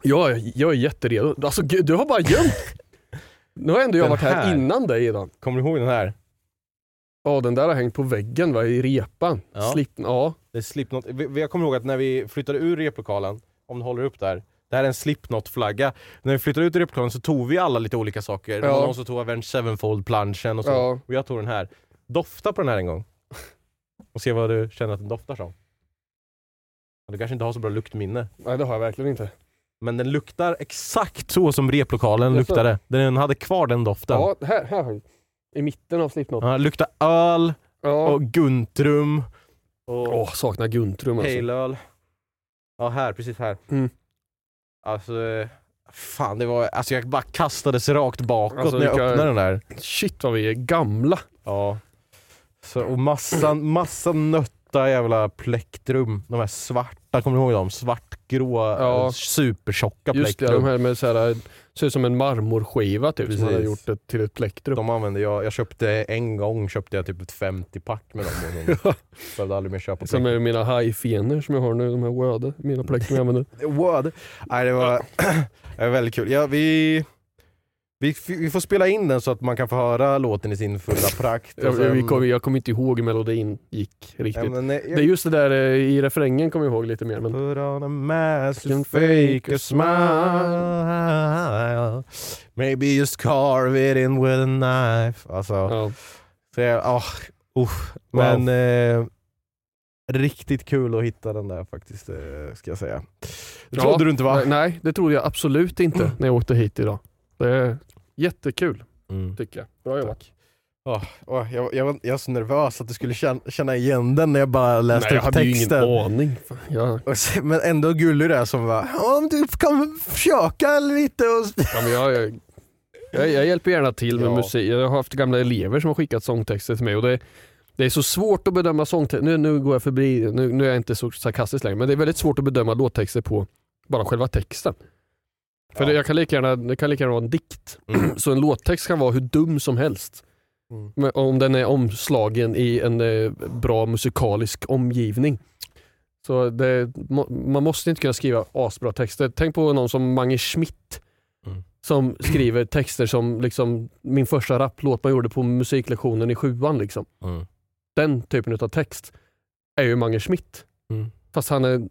Ja, jag är jätteredo. Alltså gud, du har bara gömt. Nu har ändå jag Den varit här, här. innan dig idag. Kommer du ihåg den här? Ja, den där har hängt på väggen va, i repan. Ja. Slip, ja. Det är Slipknot. Jag kommer ihåg att när vi flyttade ur replokalen, om du håller upp där, det här är en Slipknot-flagga. När vi flyttade ut ur replokalen så tog vi alla lite olika saker. Det var Ja. någon som tog Avenged Sevenfold-planschen och så. Ja. Och jag tog den här. Dofta på den här en gång. Och se vad du känner att den doftar som. Du kanske inte har så bra luktminne. Nej, det har jag verkligen inte. Men den luktar exakt så som replokalen Jaså? luktade. Den hade kvar den doften. Ja, här, här. I mitten av Slipknot. Ja, luktar öl Ja. och Guntrum. Och Åh, saknar Guntrum alltså. Pale-öl. Ja, här, precis här. Mm. Alltså, fan det var, alltså jag bara kastades rakt bakåt Alltså, när jag vilka- öppnade den där. Shit vad vi är gamla. Ja. Så, och massa, massa nötta jävla plektrum. De här svarta, kommer du ihåg dem? Svartgrå, Ja. eh, supertjocka Just det, plektrum. de här med så här, ser ut som en marmorskiva typ som Precis. hade gjort det till ett plektrum. De använde jag, jag köpte en gång köpte jag typ ett 50-pack med dem. Och de behövde aldrig mer köpa Som är mina hajfener som jag har nu, de här wöde, mina plektrum jag använder. Word. Nej det var, det var väldigt kul. Ja, vi, vi, vi får spela in den så att man kan få höra låten i sin fulla prakt. Jag, sen- kom, jag kommer inte ihåg hur melodin gick riktigt. Ja, men, eh, Det är just det där eh, i refrängen kommer jag ihåg lite mer. Men... Put on a mask and fake a smile Maybe just carve it in with a knife. Alltså, Ja. så jag, ah, usch. Men eh, riktigt kul att hitta den där faktiskt, eh, ska jag säga. Det trodde Ja, du inte va? Nej, nej, det trodde jag absolut inte när jag åkte hit idag. Det är jättekul Mm. tycker jag. Bra jobbat. Åh, åh, jag, jag, var- jag var så nervös att du skulle känna, känna igen den när jag bara läste Nej, jag upp hade ju texten. ingen aning. Jag, Men ändå gullig det är som var, om du kan försöka lite och... ja, men jag, jag, jag, jag hjälper gärna till med Ja. musik. Jag har haft gamla elever som har skickat sångtexter till mig och det, det är så svårt att bedöma sångtexter. Nu, nu går jag förbi, nu, nu är jag inte så sarkastisk längre, men det är väldigt svårt att bedöma låttexter på bara själva texten. För Ja. det, jag kan lika gärna, det kan lika gärna vara en dikt. Mm. Så en låttext kan vara hur dum som helst. Mm. Men om den är omslagen i en eh, bra musikalisk omgivning. Så det, man måste inte kunna skriva asbra texter. Tänk på någon som Mange Schmidt Mm. som skriver texter som liksom min första rapplåt man gjorde på musiklektionen i sjuan. Liksom. Mm. Den typen av text är ju Mange Schmidt. Mm. Fast han, är,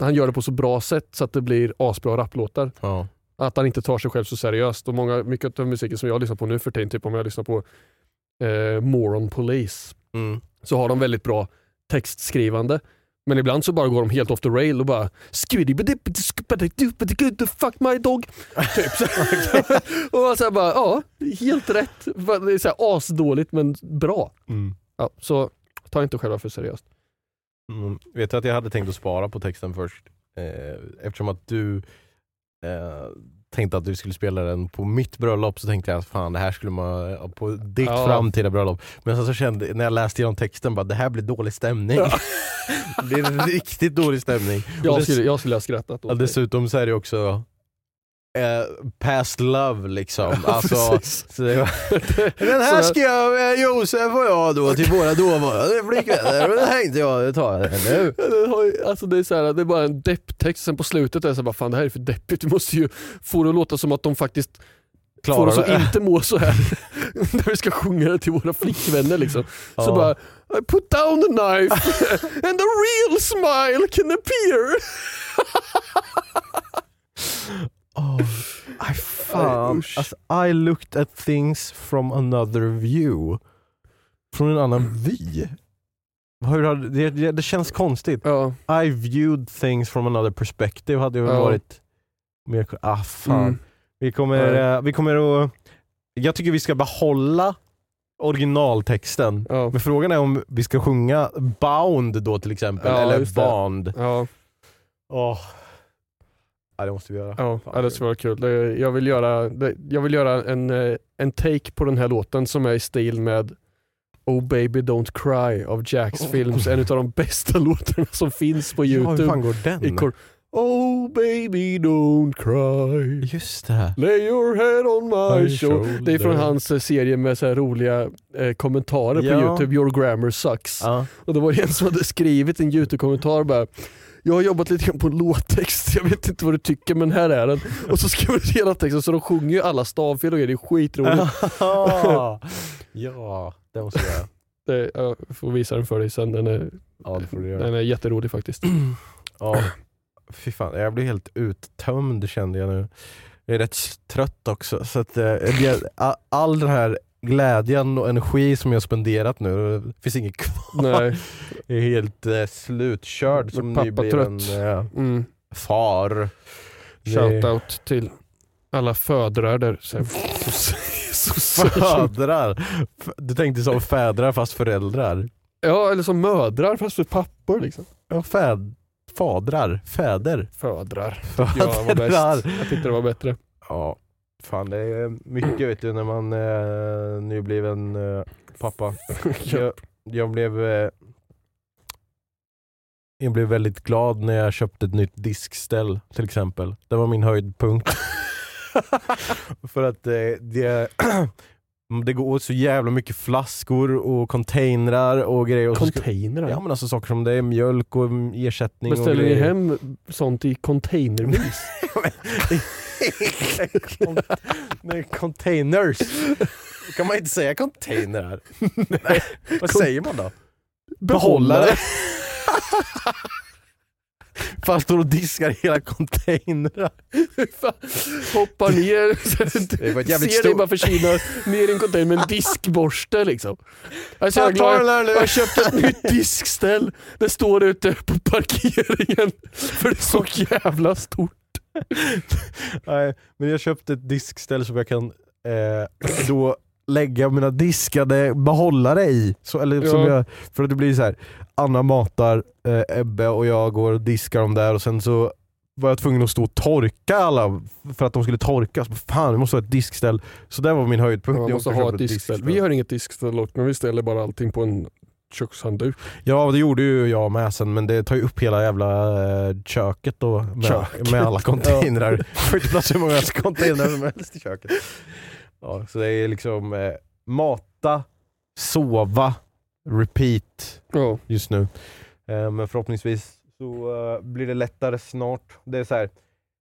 han gör det på så bra sätt så att det blir asbra rapplåtar. Ja. Att han inte tar sig själv så seriöst. Och många, mycket av musiken som jag lyssnar på nu för tiden, typ om jag lyssnar på eh, Moron Police, Mm. så har de väldigt bra textskrivande. Men ibland så bara går de helt off the rail och bara "Skibidi-bidi-skibidi-du-bidi-good, fuck my dog. Typ så. och man så bara, ja, helt rätt. Det är så här asdåligt men bra. Mm. Ja, så ta inte själva för seriöst. Mm. Vet du att jag hade tänkt att spara på texten först? Eh, eftersom att du eh, tänkte att du skulle spela den på mitt bröllop så tänkte jag att fan det här skulle man på ditt Ja. framtida bröllop. Men sen så kände när jag läste igenom texten bara det här blir dålig stämning. det blir en riktigt dålig stämning. Jag dess- skulle, jag skulle ha skrattat ja, åt dig. dessutom så är det också eh, past love liksom. Alltså, så det den här skrev eh, Josef och jag då till våra dåvarande flickvänner och då tänkte jag ta den nu. Det, ju- alltså det, är så här, det är bara en depptext, sen på slutet är det så här, bara, fan det här är för deppigt. Vi måste ju få det att låta som att de faktiskt får Klarar oss att det. inte må så här när vi ska sjunga det till våra flickvänner. Liksom. Så Ja. bara, I put down the knife and a real smile can appear. Oh, I fan. Usch. Alltså, I looked at things from another view. Från en annan vy. Det, det, det känns konstigt. Ja, I viewed things from another perspective hade ju Ja. varit mer... Ah fan. mm. Vi kommer, Nej. eh, vi kommer att... Jag tycker vi ska behålla originaltexten. ja, Men frågan är om vi ska sjunga Bound då till exempel, Ja, eller. Bond. ja. Åh. Ja, det måste vi göra. Ja, Fan, ja, det skulle vara kul. Jag vill göra, jag vill göra en, eh, en take på den här låten som är i stil med Oh baby don't cry av Jacks Films, en av de bästa låtarna som finns på Ja, hur youtube. fan går den? Oh baby don't cry, Just det. lay your head on my My shoulder. Det är från hans eh, serie med så roliga eh, kommentarer på Ja. youtube, your grammar sucks. Ja. Och det var en som hade skrivit en youtube-kommentar bara jag har jobbat lite grann på en låttext, jag vet inte vad du tycker men här är den. Och så skriver du hela texten så de sjunger ju alla stavfel och det är skitroligt. ja, det måste jag göra. Det, jag får visa den för dig sen, den är, Ja, det får du göra. den är jätterolig faktiskt. Ja. Fy fan, jag blir helt uttömd kände jag nu. Jag är rätt trött också. Så att, eh, all den här glädjen och energi som jag spenderat nu, det finns inget kvar. Nej. Jag är helt eh, slutkörd som Pappa nybliven trött. eh, Mm. far. Shoutout till alla födrar där. Så, så, så, Fädrar. F- Du tänkte som fädrar fast föräldrar. ja, eller som mödrar fast för pappor liksom. Ja, fäd, fadrar, fäder. Födrar. Ja, var bäst. Jag tyckte det var bättre. Ja, fan det är mycket vet du när man är nybliven eh, pappa. Jag, jag blev eh, jag blev väldigt glad när jag köpte ett nytt diskställ till exempel. Det var min höjdpunkt. För att eh, det, det går åt så jävla mycket flaskor och containrar och grejer. Och Containrar? Ja men alltså saker som det är mjölk och ersättning och Beställer ni grejer. hem sånt i containervis? Nej, containers. Kan man inte säga containrar? Nej. Vad säger man då? Behållare. Fan står och diskar hela containrar. Hoppar ner, Det var ett jävligt ser dig bara försvinna ner i en container med en diskborste liksom. Jag ta glad. Jag har köpt ett nytt diskställ. Det står ute på parkeringen. För det är så jävla stort. Nej, men jag köpte ett diskställ som jag kan eh, då lägga mina diskade behållare i. Så, eller, som Ja. jag, för att det blir så här. Anna matar eh, Ebbe och jag går och diskar dem där och sen så var jag tvungen att stå och torka alla för att de skulle torkas. Fan, vi måste ha ett diskställ. Så det var min höjdpunkt. Man Jag måste ha ett diskställ. Vi har inget diskställ men vi ställer bara allting på en kökshandduk. Ja det gjorde ju jag med sen men det tar ju upp hela jävla eh, köket då med, Köket. med alla containrar. Jag får inte plats hur många containrar som helst i köket. Ja, så det är liksom eh, mata, sova, repeat Ja. just nu. Eh, men förhoppningsvis så eh, blir det lättare snart. Det är så här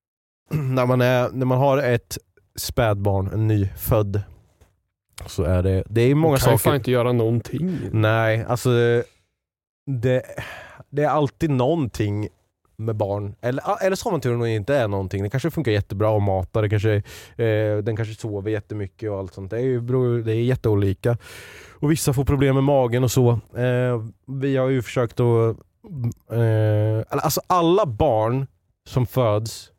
när man, är, när man har ett spädbarn, en nyfödd, så är det, det är många Man kan ju saker. inte göra någonting. Nej, alltså det, det är alltid någonting med barn. Eller, eller så har man turen och inte är någonting. Det kanske funkar jättebra att mata, det kanske, eh, den kanske sover jättemycket och allt sånt. Det är, ju, det är jätteolika. Och vissa får problem med magen och så. Eh, vi har ju försökt att... Eh, alltså alla barn som föds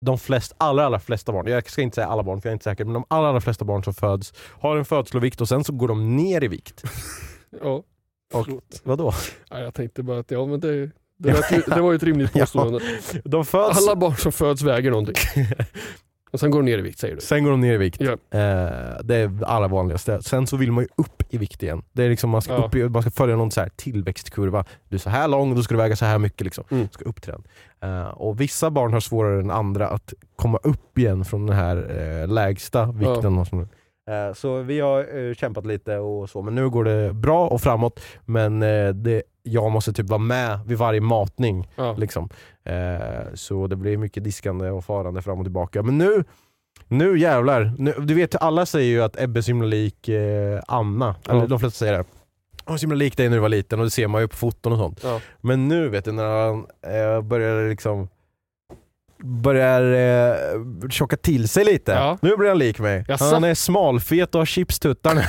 de flesta, allra, allra flesta barn, jag ska inte säga alla barn för jag är inte säker, men de allra, allra flesta barn som föds har en födslovikt och sen så går de ner i vikt. Ja. Och, vadå? Ja, jag tänkte bara att ja, men det, det, lät ju, det var ju ett rimligt Ja. påstående. De föds, Alla barn som föds väger någonting. Och sen går de ner i vikt säger du? sen går de ner i vikt. Ja. Eh, det är det allra vanligaste. Sen så vill man ju upp i vikt igen. Det är liksom man, ska Ja. upp i, man ska följa någon så här tillväxtkurva. Du är så här lång, då ska du väga så här mycket. Liksom. Mm. Ska upp till den. Eh, och vissa barn har svårare än andra att komma upp igen från den här eh, lägsta vikten. Eh, så vi har eh, kämpat lite och så, men nu går det bra och framåt. Men eh, det, jag måste typ vara med vid varje matning. Ja. Liksom. Eh, så det blir mycket diskande och farande fram och tillbaka. Men nu, nu jävlar. Nu, du vet, alla säger ju att Ebbe är så himla lik eh, Anna. Ja. Eller de flesta säger det. Hon är så himla lik dig när du var liten och det ser man ju på foton och sånt. Ja. Men nu vet du när han eh, börjar liksom börjar eh, tjocka till sig lite. Ja. Nu blir han lik mig. Jaså? Han är smalfet och har chipstuttar nu.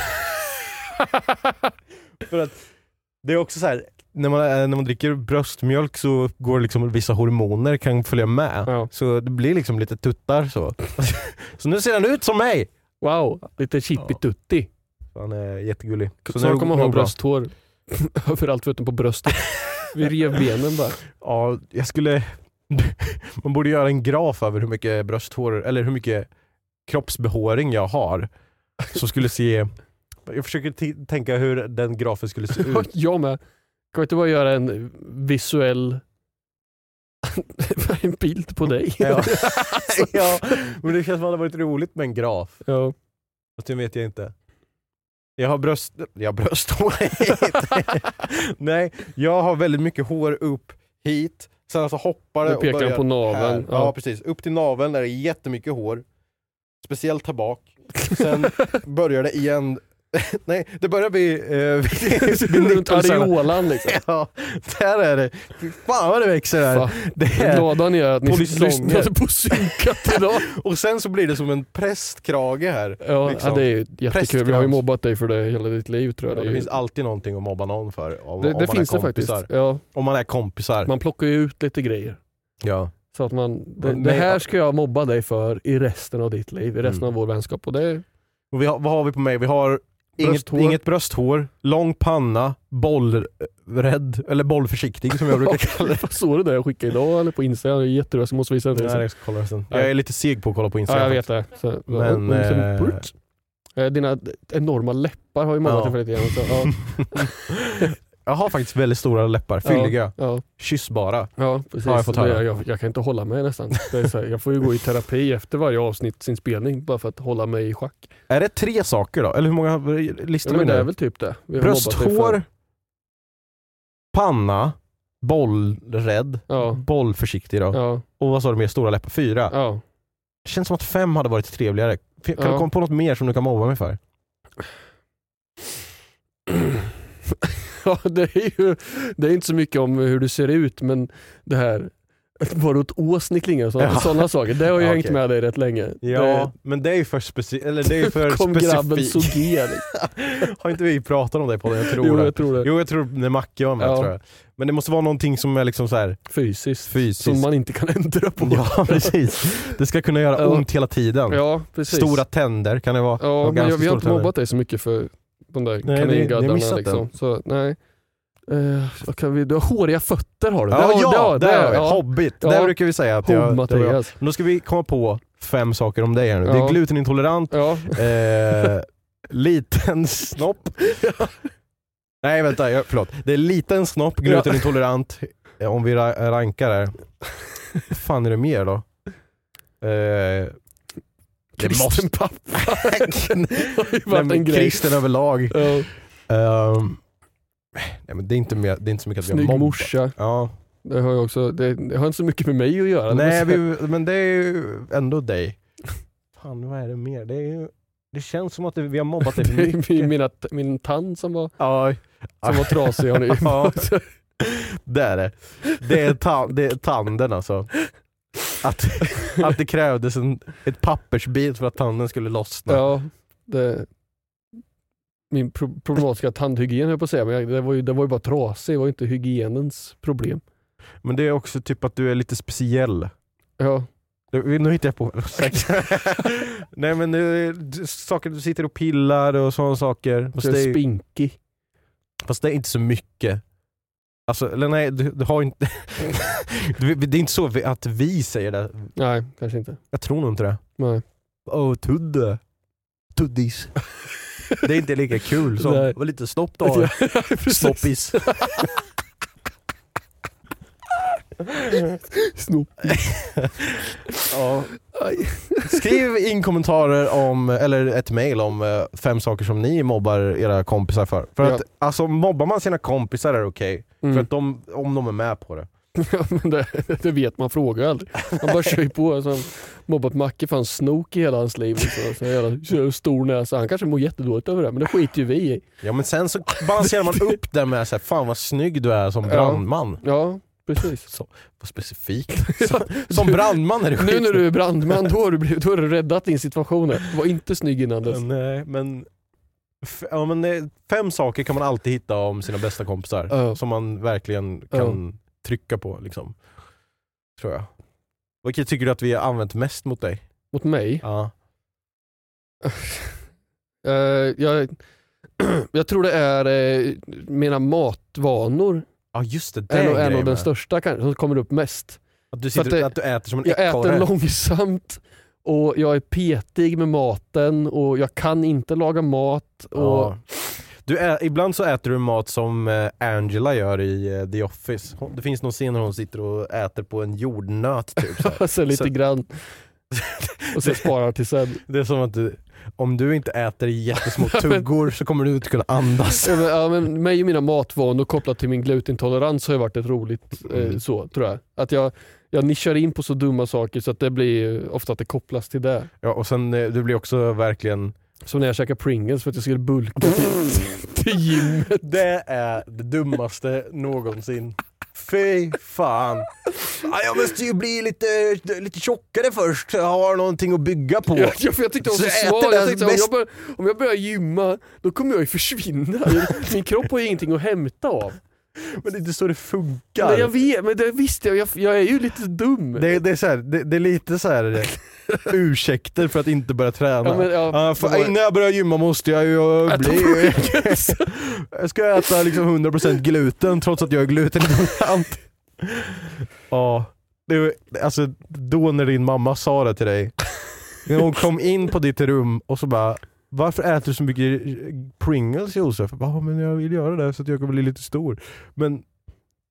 För att det är också så här. När man, eh, när man dricker bröstmjölk så går liksom vissa hormoner kan följa med. Ja. Så det blir liksom lite tuttar så. så nu ser han ut som mig! Wow, lite chippy-tutti. Han är jättegullig. Så nu kommer går ha brösthår överallt förutom på bröstet. Vi rev benen bara. Ja, jag skulle... Man borde göra en graf över hur mycket brösthår, eller hur mycket kroppsbehåring jag har. Så skulle se, jag försöker tänka hur den grafen skulle se ut. Jag med. Kan vi inte bara göra en visuell en bild på dig? Ja. ja, men det känns som att det hade varit roligt med en graf. ja. Fast det vet jag inte. Jag har bröst... Jag har brösthår Nej, jag har väldigt mycket hår upp hit, sen alltså hoppar det och pekar han börjar på naveln. Ja. Ja. precis, upp till naveln där det är jättemycket hår. Speciellt här bak. Sen börjar det igen. Nej, det börjar vid, eh, Runt areolan liksom. Ja, där är det. Fy Fan vad det växer här. Fan. Det är, glada ni är att ni lyssnade på synkat idag. och sen så blir det som en prästkrage här. Ja, Liksom. ja, det är ju jättekul. Vi har ju mobbat dig för det hela ditt liv tror jag. Ja, Det, det ju- finns alltid någonting att mobba någon för. Om, det, om det man finns är det faktiskt. Ja, Om man är kompisar. man plockar ju ut lite grejer. Ja. Så att man, det, det här ska jag mobba dig för i resten av ditt liv, i resten Mm. av vår vänskap. Och det, Och vi har, vad har vi på mig? Vi har inget inget brösthår, lång panna, bollrädd, eller bollförsiktig som jag brukar kalla det. Såg du det jag skickade idag eller på Insta? Jag är jätteroligt, jag måste visa det. Nej, jag ska kolla sen. Jag är lite seg på att kolla på ja, Instagram. jag vet det. Så, Men. Eh, Dina enorma läppar har ju mobbat Ja. Så, ja, jag har faktiskt väldigt stora läppar, fylliga, ja, kyssbara. ja, precis. Har jag fått höra. jag, jag kan inte hålla mig nästan. Här, jag får ju gå i terapi efter varje avsnittsinspelning bara för att hålla mig i schack. Är det tre saker då? Eller hur många listor vi men det är nu? väl typ det. Brösthår, panna, bollrädd, Ja, bollförsiktig då. ja, Och vad sa du mer? Stora läppar? Fyra? ja. Det känns som att fem hade varit trevligare. Kan Ja. du komma på något mer som du kan mobba mig för? Ja, det är ju det är inte så mycket om hur du ser ut, men det här var du åt åsnecklingar och sådana Ja. sådana saker. Det har ju Ja, hängt okej. med dig rätt länge. Ja, men det är ju för, speci- eller det är ju för det kom grabben specifikt. Liksom. Har inte vi pratat om det på den? Jag tror Jo, det. jag tror det. Jo, jag tror när Macke var med. Ja. Tror jag. Men det måste vara någonting som är liksom så här Fysiskt. fysiskt. Som man inte kan ändra på. Ja, precis. Det ska kunna göra Ja. ont hela tiden. Ja, precis. Stora tänder kan det vara. Ja, men jag, vi har inte mobbat dig så mycket för de där Nej, det- det missat Liksom. Så, nej. Eh, vad kan vi, du har håriga fötter har du. Ja, Det har- ja, det det har- är ja. Hobbit. Ja. Där brukar vi säga att jag, det var jag. Men Då ska vi komma på fem saker om dig här nu. Det Ja. är glutenintolerant, Ja. eh, liten snopp. Nej vänta, jag, förlåt. Det är liten snopp, glutenintolerant, eh, om vi ra- rankar här. Vad fan är det mer då? Eh, det. Kristen pappa. det Nej, men kristen överlag. Nej, men det, är inte mer, det är inte så mycket att vi har Snygg mobbat. morsa. Ja. Det har, jag också, det, det har inte så mycket med mig att göra. Nej, Det vi, men det är ju ändå dig. Fan vad är det mer? Det, är ju, det känns som att det, vi har mobbat dig för det mycket. min, mina, min tand som var, som var trasig. Har ni. Det är det. Det är, ta, det är tanden alltså. Att, att det krävdes en, ett pappersbit för att tanden skulle lossna. ja, det, min pro, problematiska tandhygien höll jag på att säga, men jag, det, var ju, det var ju bara trasig, det var ju inte hygienens problem. Men det är också typ att du är lite speciell. Ja, Nu nu hittar jag på Nej men eh, saker du sitter och pillar och sådana saker. Fast det, är, spinkig. fast det är inte så mycket. Alltså, eller nej, du, du har inte... det är inte så att vi säger det. Nej, kanske inte. Jag tror nog inte det. Nej. Åh, Tudde. Tuddis. Det är inte lika kul som vad lite snopp du har. Snoppis. Snopp. ja. Skriv in kommentarer om, eller ett mail om eh, fem saker som ni mobbar era kompisar för. För Ja. att alltså, mobbar man sina kompisar är det okej. För Mm. att de, om de är med på det. Ja, men det, det vet man, frågar aldrig. Man bara kör ju på. Alltså, mobbat Macke för han snok i hela hans liv. Så, så jävla så stor näsa. Han kanske mår jättedåligt över det, men det skiter ju vi i. Ja men sen så balanserar man upp det med så här, fan vad snygg du är som Ja. brandman. Ja, precis. Så, vad specifikt. Som, brandman är det Nu skit. när du är brandman, då har du, då har du räddat din situation. var inte snygg innan dess. Nej men, ja, men eh, fem saker kan man alltid hitta om sina bästa kompisar. Ja. Som man verkligen kan trycka på. Liksom. Tror jag. Vilket tycker du att vi har använt mest mot dig? Mot mig? Ja. Eh, jag, jag tror det är eh, mina matvanor Ja just det, det är grejen nog den med. största kanske, som kommer upp mest. Att du, För att sitter, det- att du äter som en Jag ekorre. äter långsamt och jag är petig med maten och jag kan inte laga mat. Och, Ja. Du ä, ibland så äter du mat som eh, Angela gör i eh, The Office. Hon, det finns någon scen när hon sitter och äter på en jordnöt typ. Så så lite Så- grann. Och sen sparar till sen. Det är som att du, om du inte äter jättesmå tuggor så kommer du inte kunna andas. Ja, men, ja, men mig och mina matvanor kopplat till min glutintolerans har ju varit ett roligt eh, Mm. så tror jag. Att jag, jag nischar in på så dumma saker så att det blir ofta att det kopplas till det. Ja, och sen eh, du blir också verkligen Som när jag käkar Pringles för att jag skulle bulka till gymmet. Det är det dummaste någonsin. Fy fan. Ja, jag måste ju bli lite, lite tjockare först, jag har någonting att bygga på. Ja, för jag tyckte jag var så, Så Jag tänkte, om, jag börjar, om jag börjar gymma, då kommer jag ju försvinna. Min kropp har ju ingenting att hämta av. Men det är inte så det funkar. Men jag vet, men det visste jag. Jag, jag är ju lite dum. Det, det, är så här, det, det är lite så här ursäkter för att inte börja träna. Ja, men, ja, för, var- innan jag börjar gymma måste jag ju Äta bli... Jag ska äta liksom 100% gluten trots att jag är glutenintolerant. Ja, det, alltså då när din mamma sa det till dig, när hon kom in på ditt rum och så bara varför äter du så mycket Pringles Josef? Bara, "Ja, men jag vill göra det så att jag kan bli lite stor. Men,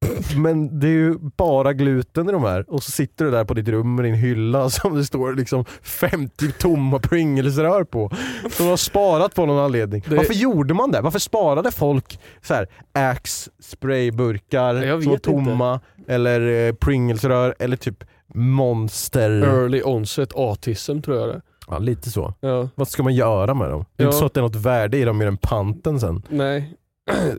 men det är ju bara gluten i de här och så sitter du där på ditt rum med din hylla som det står liksom 50 tomma Pringles-rör på. Som du har sparat på någon anledning. Det- Varför gjorde man det? Varför sparade folk så här Axe sprayburkar som var tomma eller eh, Pringles-rör eller typ Monster? Early onset autism tror jag det Ja, lite så. ja. Vad ska man göra med dem? Det är Ja. inte så att det är något värde i dem mer än panten sen. Nej,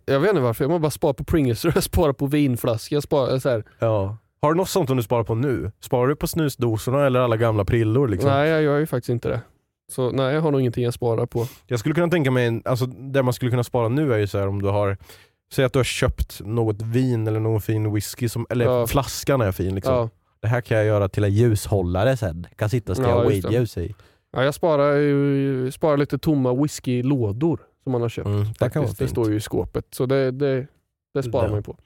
jag vet inte varför. Jag måste bara spara på Pringles, jag sparar på vinflaska. Jag sparar, så här. Ja. Har du något sånt som du sparar på nu? Sparar du på snusdosorna eller alla gamla prillor? Liksom? Nej, jag gör ju faktiskt inte det. Så nej, jag har nog ingenting jag sparar på. Jag skulle kunna tänka mig, alltså där man skulle kunna spara nu är ju så här om du har Säg att du har köpt något vin eller någon fin whisky, som, eller Ja. flaskan är fin liksom. Ja. Det här kan jag göra till en ljushållare sen. Kan sitta och Ja, just det. weedljus i. Ja, jag sparar, sparar lite tomma whiskylådor som man har köpt. Mm, det kan vara. Det står ju i skåpet. Så det, det, det sparar Ja. man ju på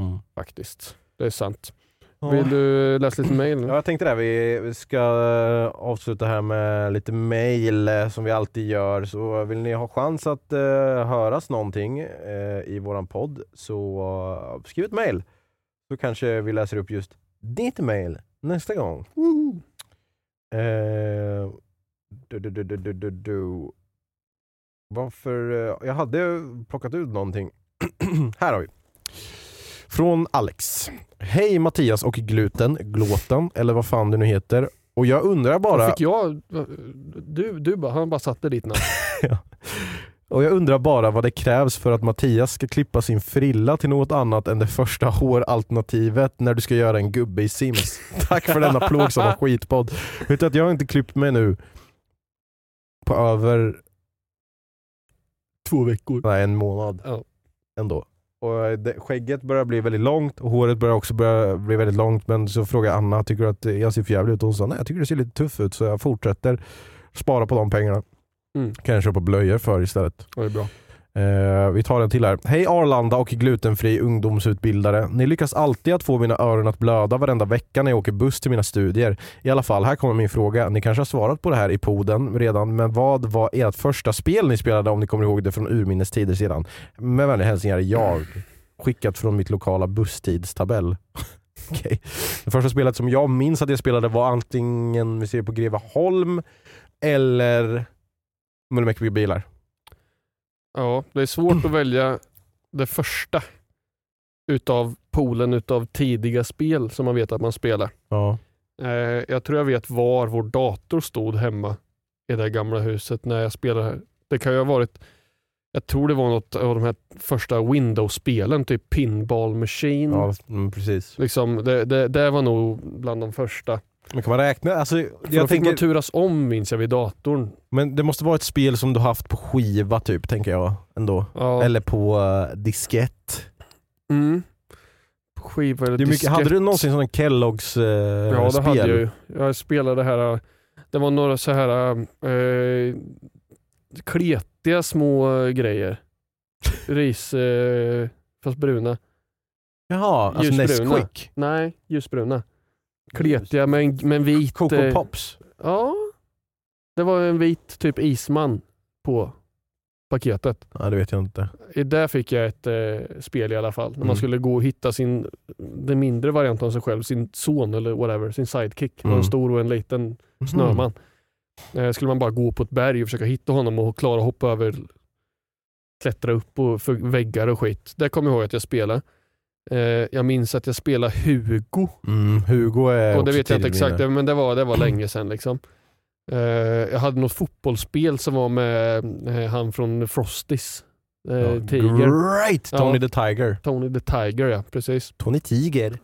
Mm. faktiskt. Det är sant. Ja. Vill du läsa lite mail? Ja, jag tänkte det. Vi vi ska eh, avsluta här med lite mail eh, som vi alltid gör. Så vill ni ha chans att uh, höras någonting eh, i våran podd så eh, skriv ett mail. Så kanske vi läser upp just ditt mail nästa gång. Du, du, du, du, du. Varför? eh, jag hade plockat ut någonting. här har vi. Från Alex. Hej Mattias och gluten, glåten eller vad fan det nu heter. Och jag undrar bara... Fick jag... Du, du bara, han bara satte ditt namn. Och jag undrar bara vad det krävs för att Mattias ska klippa sin frilla till något annat än det första håralternativet när du ska göra en gubbe i Sims. Tack för denna plågsamma skitpodd. Vet du att jag har inte klippt mig nu på över Två veckor. nej, en månad Ja. ändå. Och det, skägget börjar bli väldigt långt och håret börjar också börja bli väldigt långt men så frågar jag Anna, tycker du att jag ser för jävligt ut? Och hon sa nej jag tycker det ser lite tuff ut så jag fortsätter spara på de pengarna. Mm. Kan jag köpa blöjor för istället. Ja, det är bra. Uh, vi tar en till här. Hej Arlanda och glutenfri ungdomsutbildare. Ni lyckas alltid att få mina öron att blöda varenda vecka när jag åker buss till mina studier. I alla fall, här kommer min fråga. Ni kanske har svarat på det här i poden redan, men vad var ert första spel ni spelade om ni kommer ihåg det från urminnes tider sedan? Med vänliga hälsningar jag. Skickat från mitt lokala busstidstabell. okay. Det första spelet som jag minns att jag spelade var antingen vi ser på Greveholm eller Mullemäki bilar. Ja, det är svårt att välja det första utav poolen utav tidiga spel som man vet att man spelar. Ja. Eh, jag tror jag vet var vår dator stod hemma i det gamla huset när jag spelade här. Det kan ju ha varit, jag tror det var något av de här första Windows-spelen, typ Pinball Machine. Ja, mm, precis. Liksom, det, det, det var nog bland de första. Men kan man räkna? Alltså, jag fick man tänker, turas om minns jag vid datorn. men det måste vara ett spel som du haft på skiva typ, tänker jag ändå. Ja. Eller på uh, diskett. Mm. På Skiva eller mycket, hade du diskett. någonsin sån Kelloggs uh, Ja det spel? hade jag ju. Jag spelade här, det var några så här eh, kletiga små eh, grejer. Ris, eh, fast bruna. Jaha, alltså. Nesquik. Nej, ljusbruna. Kletiga med en, med en vit... Coco eh, Pops. Ja. Det var en vit typ isman på paketet. Ja, det vet jag inte. Där fick jag ett eh, spel i alla fall. När Mm. man skulle gå och hitta sin, den mindre varianten av sig själv, sin son eller whatever, sin sidekick. Mm. En stor och en liten snöman. Eh, skulle man bara gå på ett berg och försöka hitta honom och klara att hoppa över, klättra upp och väggar och skit. Det kommer jag ihåg att jag spelade. Eh, jag minns att jag spelade Hugo. Mm, Hugo är och det vet jag inte exakt, minne. men det var, det var länge sedan. Liksom. Eh, jag hade något fotbollsspel som var med eh, han från Frosties. Eh, Ja, Tiger. Great! Tony Ja. the Tiger. Tony the Tiger ja, precis. Tony Tiger.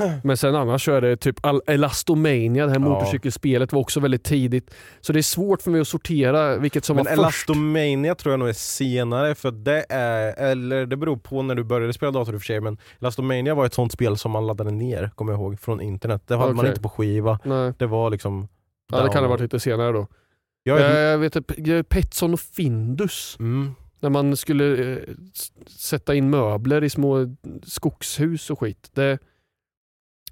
Eh, Men sen annars så är det typ Elastomania, det här Ja. motorcykelspelet var också väldigt tidigt. Så det är svårt för mig att sortera vilket som Men var först. Elastomania tror jag nog är senare, för det är, eller det beror på när du började spela dator i och för sig, men Elastomania var ett sånt spel som man laddade ner, kommer jag ihåg, från internet. Det hade man Okej. inte på skiva. Nej. Det var liksom... Ja, det kan ha varit lite senare då. Jag Eh, är, Jag vet att Petson och Findus, mm, när man skulle eh, sätta in möbler i små skogshus och skit. Det,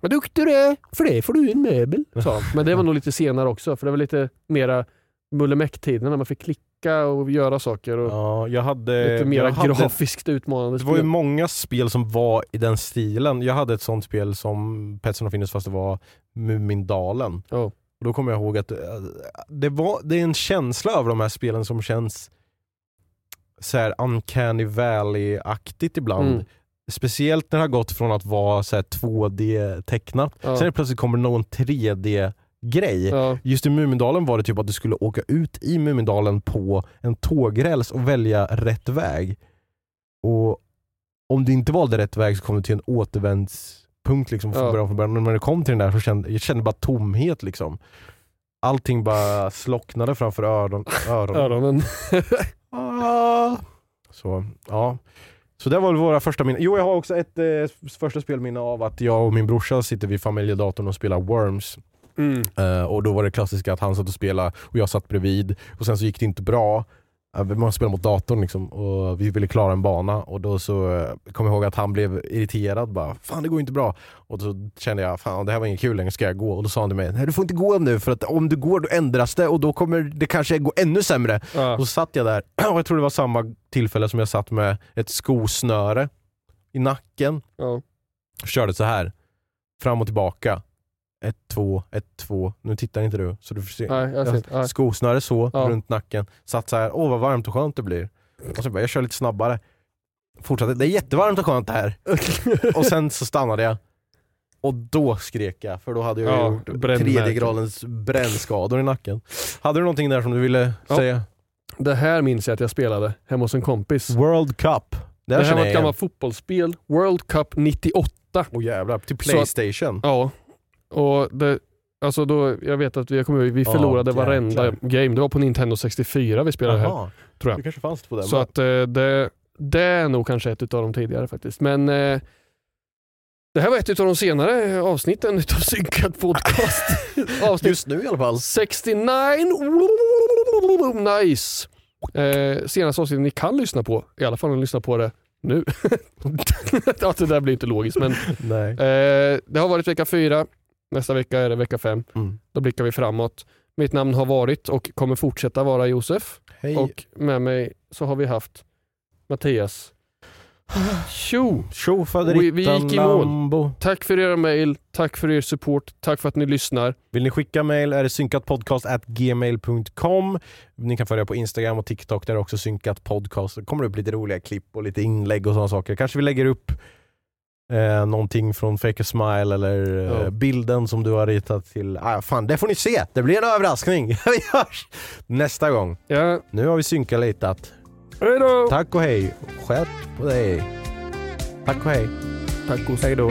vad duktig du är, för det får du en möbel. sa. Men det var nog lite senare också, för det var lite mera mullemäck-tiden när man fick klicka och göra saker. Och ja, jag hade... lite mer jag hade, grafiskt utmanande Det var ju spel. många spel som var i den stilen. Jag hade ett sånt spel som Petson och Findus fast det var Mumindalen. Ja. Och då kommer jag ihåg att eh, det, var, det är en känsla över de här spelen som känns så här uncanny valley-aktigt ibland. Mm. Speciellt när det har gått från att vara så här 2D-tecknat, Ja. sen plötsligt kommer någon 3D-grej. Ja. Just i Mumindalen var det typ att du skulle åka ut i Mumindalen på en tågräls och välja rätt väg. Och om du inte valde rätt väg så kom du till en återvändspunkt liksom från Ja. början från början. Men när du kom till den där så kände jag kände bara tomhet liksom. Allting bara slocknade framför öron, öronen. Öronen. Ah. Så, ja. Så det var väl våra första minnen. Jo, jag har också ett eh, första spelminne av att jag och min brorsa sitter vid familjedatorn och spelar Worms. Mm. Eh, och då var det klassiska att han satt och spelade och jag satt bredvid. Och sen så gick det inte bra. Man spelade mot datorn liksom, och vi ville klara en bana och då så uh, kom jag ihåg att han blev irriterad bara Fan det går inte bra. Och så kände jag fan det här var inget kul längre, ska jag gå? Och då sa han till mig Nej du får inte gå nu för att om du går då ändras det och då kommer det kanske gå ännu sämre. Ja. Och så satt jag där, och jag tror det var samma tillfälle som jag satt med ett skosnöre i nacken Ja. och körde så här fram och tillbaka. Ett, två, ett, två. Nu tittar inte du så du får se. Nej, jag ser. Skosnöre så, Ja. runt nacken. Satt så här, åh vad varmt och skönt det blir. Och så bara, jag kör lite snabbare. Fortsatte, det är jättevarmt och skönt det här. och sen så stannade jag. Och då skrek jag, för då hade jag Ja, gjort tredje gradens brännskador i nacken. Hade du någonting där som du ville Ja. säga? Det här minns jag att jag spelade hemma hos en kompis. World Cup. Det här känner var jag ett gammalt fotbollsspel. World Cup 98. Åh jävlar, till Så att- Playstation. Ja. Och det, alltså då, jag vet att vi, kommer vi förlorade jäklar. varenda game. Det var på Nintendo 64 vi spelade här. Jaha, tror jag. det kanske fanns på den. Så att eh, det, det är nog kanske ett av de tidigare faktiskt. Men eh, det här var ett av de senare avsnitten utav Synkad Podcast. Avsnitt Just nu i alla fall. 69. Nice. Eh, senaste avsnittet ni kan lyssna på, i alla fall om ni lyssnar på det nu. ja, det där blir inte logiskt men Nej. eh, det har varit vecka fyra. Nästa vecka är det vecka fem. Mm. Då blickar vi framåt. Mitt namn har varit och kommer fortsätta vara Josef. Hej. Och med mig så har vi haft Mattias. Tjo! Tjo Vi- vi gick i mål. Tack för era mejl, tack för er support, tack för att ni lyssnar. Vill ni skicka mail är det synkatpodcast@gmail.com. Ni kan följa på Instagram och TikTok där det är också synkat podcast. Det kommer upp lite roliga klipp och lite inlägg och sådana saker. Kanske vi lägger upp eh, någonting från Fake a Smile eller eh, Ja. bilden som du har ritat till. Ah, fan, det får ni se! Det blir en överraskning. vi hörs nästa gång. Ja, Nu har vi synkat litat. hejdå! Tack och hej. Skärp på dig. Tack och hej. Tacos. Hej då.